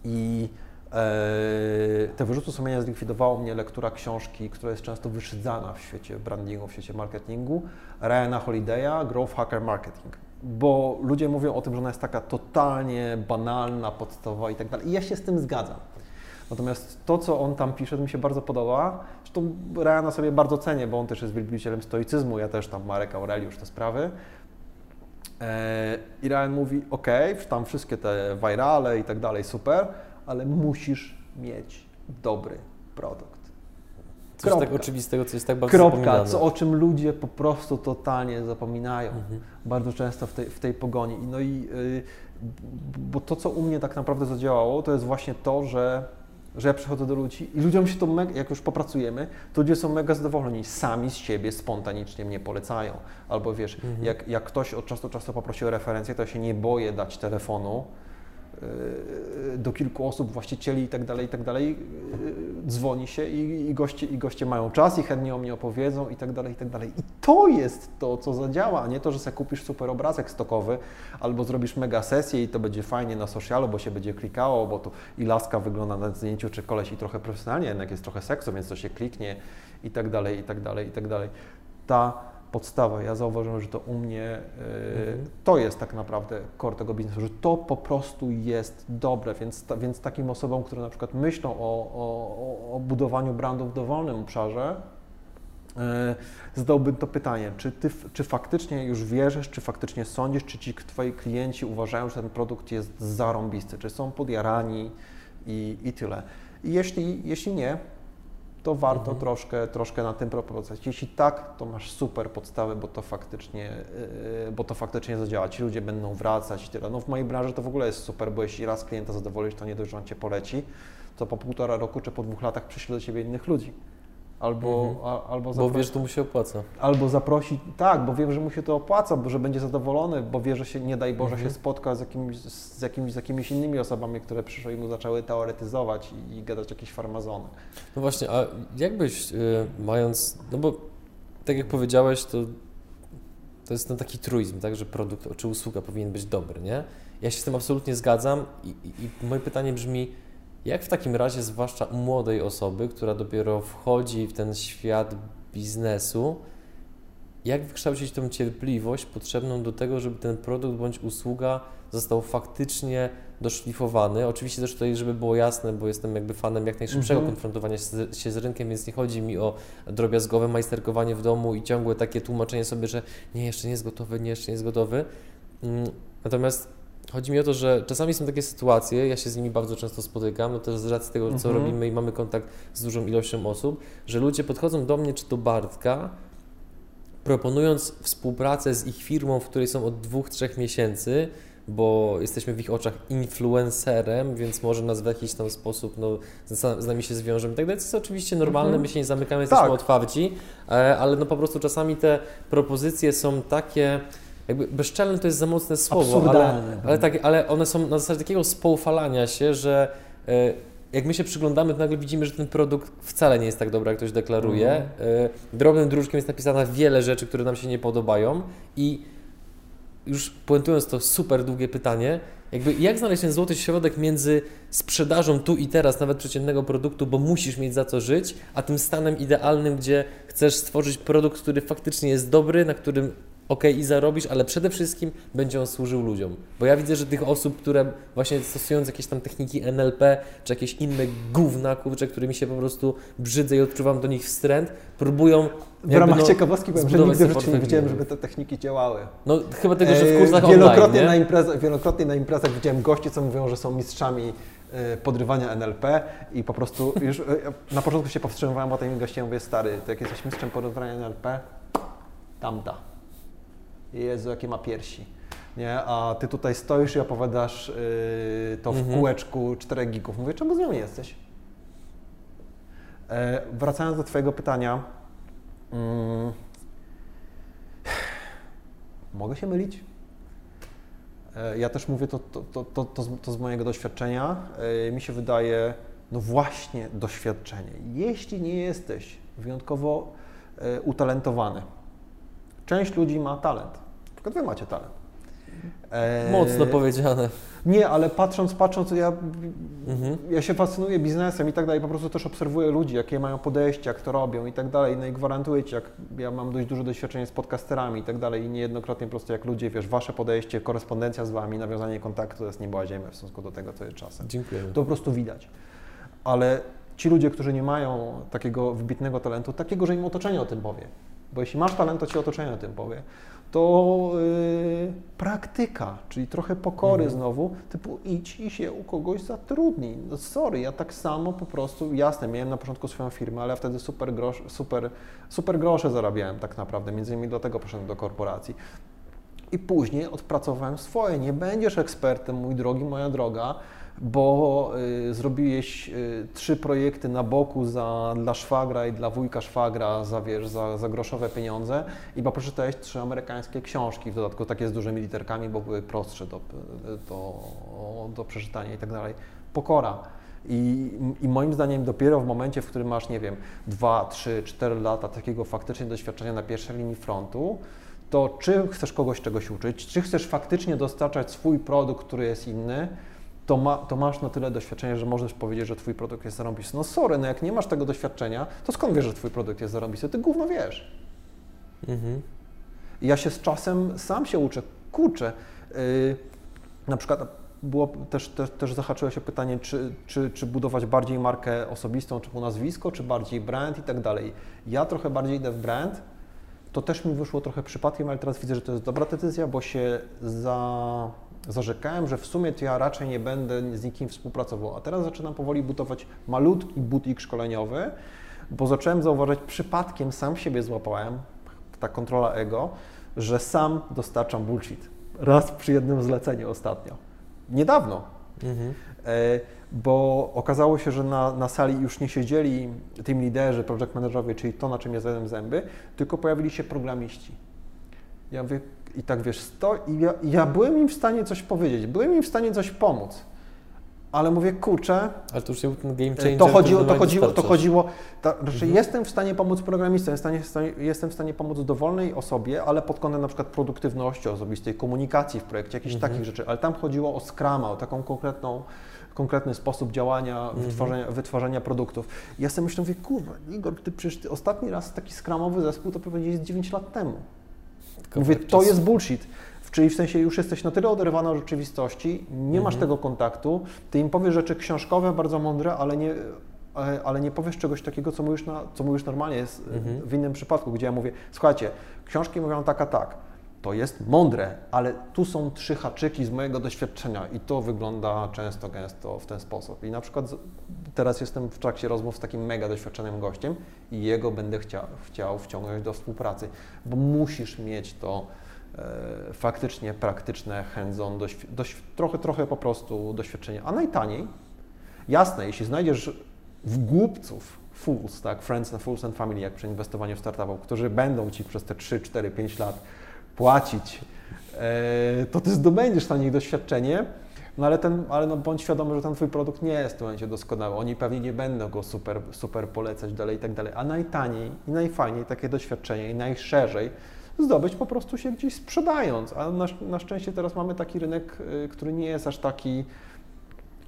i e, te wyrzuty sumienia zlikwidowało mnie lektura książki, która jest często wyszydzana w świecie brandingu, w świecie marketingu, Ryana Holiday'a, Growth Hacker Marketing. Bo ludzie mówią o tym, że ona jest taka totalnie banalna, podstawowa i tak dalej. I ja się z tym zgadzam. Natomiast to, co on tam pisze, to mi się bardzo podoba. Zresztą Ryana sobie bardzo cenię, bo on też jest wielbicielem stoicyzmu, ja też tam Marek Aureliusz te sprawy. E, I Ryan mówi, ok, tam wszystkie te virale i tak dalej, super, ale musisz mieć dobry produkt. Coś tak oczywistego, co jest tak bardzo Kropka, co, o czym ludzie po prostu totalnie zapominają. Mhm. Bardzo często w tej, w tej pogoni. No i yy, bo to, co u mnie tak naprawdę zadziałało, to jest właśnie to, że że ja przychodzę do ludzi i ludziom się to mega, jak już popracujemy, to ludzie są mega zadowoleni, sami z siebie spontanicznie mnie polecają. Albo wiesz, mhm. jak, jak ktoś od czasu do czasu poprosi o referencję, to ja się nie boję dać telefonu, do kilku osób, właścicieli i tak dalej, i tak dalej, y, dzwoni się i, i, goście, i goście mają czas i chętnie o mnie opowiedzą i tak dalej, i tak dalej. I to jest to, co zadziała, a nie to, że sobie kupisz super obrazek stokowy albo zrobisz mega sesję i to będzie fajnie na socialu, bo się będzie klikało, bo tu i laska wygląda na zdjęciu, czy koleś i trochę profesjonalnie, jednak jest trochę seksu, więc to się kliknie i tak dalej, i tak dalej, i tak dalej. Ta podstawa. Ja zauważyłem, że to u mnie mhm. to jest tak naprawdę core tego biznesu, że to po prostu jest dobre, więc, ta, więc takim osobom, które na przykład myślą o, o, o budowaniu brandów w dowolnym obszarze, y, zadałbym to pytanie, czy ty czy faktycznie już wierzysz, czy faktycznie sądzisz, czy ci twoi klienci uważają, że ten produkt jest zarąbisty, czy są podjarani i, i tyle. I jeśli, jeśli nie, to warto mhm. troszkę, troszkę na tym proponować. Jeśli tak, to masz super podstawę, bo to faktycznie, yy, bo to faktycznie zadziała. Ci ludzie będą wracać i tyle. No w mojej branży to w ogóle jest super, bo jeśli raz klienta zadowolisz, to nie dość, że on Cię poleci, to po półtora roku czy po dwóch latach przyśle do Ciebie innych ludzi. Albo, mhm. a, albo zaprosi, bo wiesz, że to mu się opłaca. Albo zaprosi, tak, bo wiem, że mu się to opłaca, bo że będzie zadowolony, bo wie, że się, nie daj Boże, mhm. się spotka z, jakimiś, z, jakimiś, z jakimiś innymi osobami, które przyszły i mu zaczęły teoretyzować i, i gadać jakieś farmazony. No właśnie, a jakbyś y, mając, no bo tak jak powiedziałeś, to, to jest ten taki truizm, tak, że produkt czy usługa powinien być dobry, nie? Ja się z tym absolutnie zgadzam i, i, i moje pytanie brzmi, jak w takim razie, zwłaszcza u młodej osoby, która dopiero wchodzi w ten świat biznesu, jak wykształcić tą cierpliwość potrzebną do tego, żeby ten produkt bądź usługa został faktycznie doszlifowany. Oczywiście też tutaj, żeby było jasne, bo jestem jakby fanem jak najszybszego mm -hmm. konfrontowania się z rynkiem, więc nie chodzi mi o drobiazgowe majsterkowanie w domu i ciągłe takie tłumaczenie sobie, że nie, jeszcze nie jest gotowy, nie, jeszcze nie jest gotowy. Mm, natomiast Chodzi mi o to, że czasami są takie sytuacje, ja się z nimi bardzo często spotykam, no też z racji tego, co mhm. robimy i mamy kontakt z dużą ilością osób, że ludzie podchodzą do mnie czy do Bartka, proponując współpracę z ich firmą, w której są od dwóch, trzech miesięcy, bo jesteśmy w ich oczach influencerem, więc może nas w jakiś tam sposób no, z, z nami się zwiążą i tak dalej. To jest oczywiście normalne, mhm. my się nie zamykamy, jesteśmy tak. otwarci, e, ale no po prostu czasami te propozycje są takie jakby bezczelne to jest za mocne słowo, ale, ale, tak, ale one są na zasadzie takiego spoufalania się, że e, jak my się przyglądamy, to nagle widzimy, że ten produkt wcale nie jest tak dobry, jak ktoś deklaruje. Mm. Drobnym druczkiem jest napisane wiele rzeczy, które nam się nie podobają i już puentując to super długie pytanie, jakby jak znaleźć ten złoty środek między sprzedażą tu i teraz nawet przeciętnego produktu, bo musisz mieć za co żyć, a tym stanem idealnym, gdzie chcesz stworzyć produkt, który faktycznie jest dobry, na którym ok, i zarobisz, ale przede wszystkim będzie on służył ludziom. Bo ja widzę, że tych osób, które właśnie stosując jakieś tam techniki NLP, czy jakieś inne gówna, kurczę, którymi się po prostu brzydzę i odczuwam do nich wstręt, próbują... W ramach no, ciekawostki powiem, że nigdy w życiu nie widziałem, żeby te techniki działały. No chyba tylko, że w kursach e, wielokrotnie online, na imprezach, Wielokrotnie na imprezach widziałem gości, co mówią, że są mistrzami e, podrywania NLP i po prostu już e, na początku się powstrzymywałem, bo tym gościem mówię, stary, to jak jesteś mistrzem podrywania NLP, tamta. Jezu, jakie ma piersi. Nie? A ty tutaj stoisz i opowiadasz yy, to w mhm. kółeczku 4 gigów. Mówię, czemu z nią nie jesteś? E, wracając do Twojego pytania. Mm, *sighs* Mogę się mylić. E, ja też mówię to, to, to, to, z, to z mojego doświadczenia. E, mi się wydaje, no właśnie doświadczenie. Jeśli nie jesteś wyjątkowo e, utalentowany, część ludzi ma talent, przykład wy macie talent. Mocno powiedziane. Nie, ale patrząc, patrząc, ja, mhm. ja się fascynuję biznesem i tak dalej, po prostu też obserwuję ludzi, jakie mają podejście, jak to robią i tak dalej. No i gwarantuję Ci, jak ja mam dość duże doświadczenie z podcasterami i tak dalej i niejednokrotnie po prostu jak ludzie, wiesz, Wasze podejście, korespondencja z Wami, nawiązanie kontaktu to jest nieba ziemia w stosunku do tego, co jest czasem. Dziękuję. To po prostu widać. Ale ci ludzie, którzy nie mają takiego wybitnego talentu, takiego, że im otoczenie o tym powie, bo jeśli masz talent, to Ci otoczenie o tym powie, to yy, praktyka, czyli trochę pokory mhm. znowu, typu idź i się u kogoś zatrudnij. No sorry, ja tak samo po prostu, jasne, miałem na początku swoją firmę, ale ja wtedy super, grosz, super, super grosze zarabiałem tak naprawdę, między innymi dlatego poszedłem do korporacji. I później odpracowałem swoje. Nie będziesz ekspertem, mój drogi, moja droga, bo y, zrobiłeś y, trzy projekty na boku za, dla szwagra i dla wujka szwagra za, wiesz, za, za groszowe pieniądze i bo trzy amerykańskie książki, w dodatku takie z dużymi literkami, bo były prostsze do, do, do przeczytania i tak dalej. Pokora. I, I, moim zdaniem dopiero w momencie, w którym masz, nie wiem, 2, 3, 4 lata takiego faktycznie doświadczenia na pierwszej linii frontu, to czy chcesz kogoś czegoś uczyć, czy chcesz faktycznie dostarczać swój produkt, który jest inny, to, ma, to, masz na tyle doświadczenia, że możesz powiedzieć, że Twój produkt jest zarąbisty. No sorry, no jak nie masz tego doświadczenia, to skąd wiesz, że Twój produkt jest zarąbisty? Ty gówno wiesz. Mhm. ja się z czasem sam się uczę, kurczę. Yy, na przykład było też, też, też zahaczyło się pytanie, czy, czy, czy budować bardziej markę osobistą, czy nazwisko, czy bardziej brand i tak dalej. Ja trochę bardziej idę w brand, to też mi wyszło trochę przypadkiem, ale teraz widzę, że to jest dobra decyzja, bo się za zarzekałem, że w sumie to ja raczej nie będę z nikim współpracował. A teraz zaczynam powoli budować malutki butik szkoleniowy, bo zacząłem zauważać, przypadkiem sam siebie złapałem, ta kontrola ego, że sam dostarczam bullshit. Raz przy jednym zleceniu ostatnio. Niedawno. Mhm. E, bo okazało się, że na, na sali już nie siedzieli tym liderzy, project managerowie, czyli to, na czym ja zjadłem zęby, tylko pojawili się programiści. Ja mówię, i tak wiesz, sto, i ja, ja, byłem im w stanie coś powiedzieć, byłem im w stanie coś pomóc. Ale mówię, kurczę. Ale to już był ten game changer. To chodziło, to chodziło, to chodziło. To, znaczy mhm. jestem w stanie pomóc programistom, jestem w, stanie, jestem w stanie pomóc dowolnej osobie, ale pod kątem na przykład produktywności osobistej, komunikacji w projekcie, jakichś mhm. takich rzeczy. Ale tam chodziło o Scrama, o taką konkretną konkretny sposób działania, mhm. wytwarzania, wytwarzania produktów. I ja sobie myślę, mówię, kurwa, Igor, ty przecież ty ostatni raz taki skramowy zespół to powiedziałeś 9 lat temu. Mówię, to jest bullshit. Czyli w sensie już jesteś na tyle oderwany od rzeczywistości, nie mhm. masz tego kontaktu, ty im powiesz rzeczy książkowe, bardzo mądre, ale nie, ale nie powiesz czegoś takiego, co mówisz, na, co mówisz normalnie jest mhm. w innym przypadku, gdzie ja mówię, słuchajcie, książki mówią tak a tak, to jest mądre, ale tu są trzy haczyki z mojego doświadczenia i to wygląda często, gęsto w ten sposób. I na przykład teraz jestem w trakcie rozmów z takim mega doświadczonym gościem i jego będę chciał, chciał wciągnąć do współpracy, bo musisz mieć to e, faktycznie praktyczne, hands-on, trochę, trochę po prostu doświadczenie. A najtaniej, jasne, jeśli znajdziesz głupców, fools, tak, friends and fools and family, jak przy inwestowaniu w startupów, którzy będą Ci przez te 3, 4, 5 lat płacić, e, to Ty zdobędziesz na nich doświadczenie, no ale, ten, ale no bądź świadomy, że ten Twój produkt nie jest w tym momencie doskonały. Oni pewnie nie będą go super, super polecać dalej i tak dalej. A najtaniej i najfajniej takie doświadczenie i najszerzej zdobyć po prostu się gdzieś sprzedając. A na, na szczęście teraz mamy taki rynek, y, który nie jest aż taki,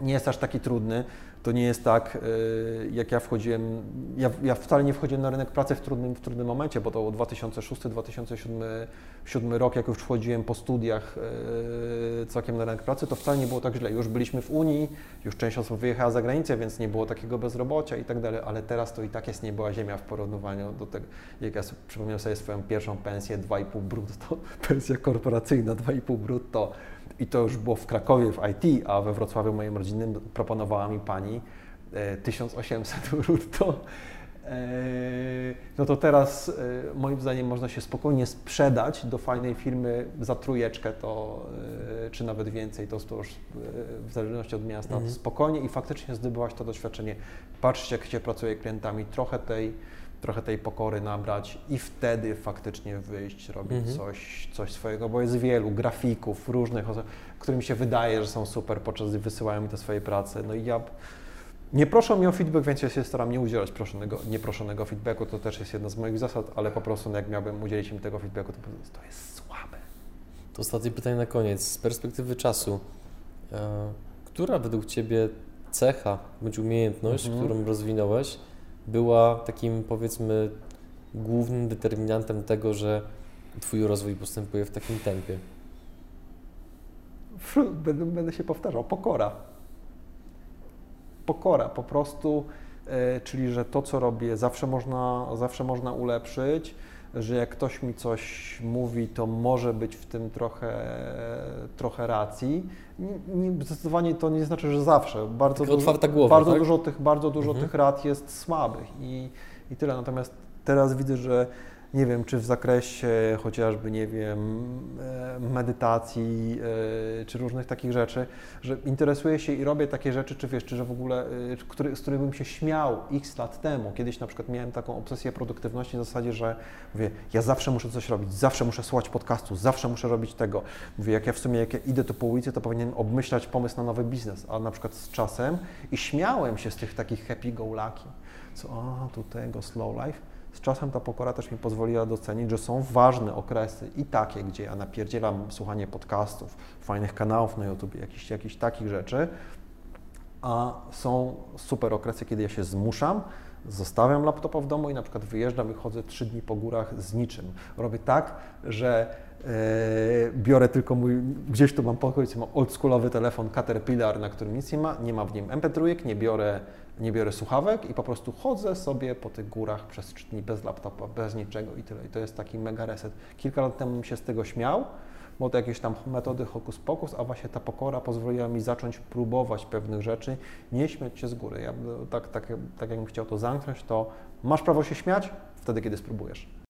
nie jest aż taki trudny to nie jest tak, y, jak ja wchodziłem, ja, ja, wcale nie wchodziłem na rynek pracy w trudnym, w trudnym momencie, bo to 2006-2007 rok, jak już wchodziłem po studiach y, całkiem na rynek pracy, to wcale nie było tak źle. Już byliśmy w Unii, już część osób wyjechała za granicę, więc nie było takiego bezrobocia i tak dalej, ale teraz to i tak jest nie była ziemia w porównaniu do tego, jak ja przypomniałem sobie swoją pierwszą pensję 2,5 brutto, *laughs* pensja korporacyjna 2,5 brutto, i to już było w Krakowie w IT, a we Wrocławiu moim rodzinnym proponowała mi pani 1800 e, *laughs* brutto. E, no to teraz e, moim zdaniem można się spokojnie sprzedać do fajnej firmy za trójeczkę to, czy nawet więcej, to, to już w zależności od miasta, mhm. spokojnie i faktycznie zdobyłaś to doświadczenie. Patrzcie, jak się pracuje klientami, trochę tej trochę tej pokory nabrać i wtedy faktycznie wyjść, robić Mhm. coś, coś swojego, bo jest wielu grafików różnych osób, którym się wydaje, że są super, podczas gdy wysyłają mi te swoje prace. No i ja nie proszę mnie o feedback, więc ja się staram nie udzielać proszonego, nieproszonego feedbacku, to też jest jedna z moich zasad, ale po prostu no, jak miałbym udzielić im tego feedbacku, to to jest słabe. To ostatnie pytanie na koniec. Z perspektywy czasu, e, która według Ciebie cecha bądź umiejętność, Mhm. którą rozwinąłeś, była takim powiedzmy głównym determinantem tego, że Twój rozwój postępuje w takim tempie? Będę, będę się powtarzał, pokora. Pokora, po prostu, e, czyli że to, co robię, zawsze można, zawsze można ulepszyć, że jak ktoś mi coś mówi, to może być w tym trochę, trochę racji. Nie, nie, zdecydowanie to nie znaczy, że zawsze. Bardzo Taka otwarta głowa, bardzo tak? dużo tych, bardzo dużo Mhm. tych rad jest słabych i, i tyle. Natomiast teraz widzę, że nie wiem, czy w zakresie chociażby, nie wiem, e, medytacji, e, czy różnych takich rzeczy, że interesuję się i robię takie rzeczy, czy wiesz, czy że w ogóle, e, który, z których bym się śmiał x lat temu. Kiedyś na przykład miałem taką obsesję produktywności na zasadzie, że mówię, ja zawsze muszę coś robić, zawsze muszę słuchać podcastu, zawsze muszę robić tego. Mówię, jak ja w sumie, jak ja idę tu po ulicy, to powinienem obmyślać pomysł na nowy biznes, a na przykład z czasem i śmiałem się z tych takich happy go lucky, co a, tu tego slow life, z czasem ta pokora też mi pozwoliła docenić, że są ważne okresy i takie, gdzie ja napierdzielam słuchanie podcastów, fajnych kanałów na YouTube, jakichś, jakichś takich rzeczy, a są super okresy, kiedy ja się zmuszam, zostawiam laptopa w domu i na przykład wyjeżdżam i chodzę trzy dni po górach z niczym. Robię tak, że biorę tylko mój, gdzieś tu mam pokój, mam oldschoolowy telefon Caterpillar, na którym nic nie ma, nie ma w nim MP3, nie biorę, nie biorę słuchawek i po prostu chodzę sobie po tych górach przez trzy dni bez laptopa, bez niczego i tyle. I to jest taki mega reset. Kilka lat temu bym się z tego śmiał, bo to jakieś tam metody hokus pokus, a właśnie ta pokora pozwoliła mi zacząć próbować pewnych rzeczy, nie śmiać się z góry. Ja, tak, tak, tak jakbym chciał to zamknąć, to masz prawo się śmiać wtedy, kiedy spróbujesz.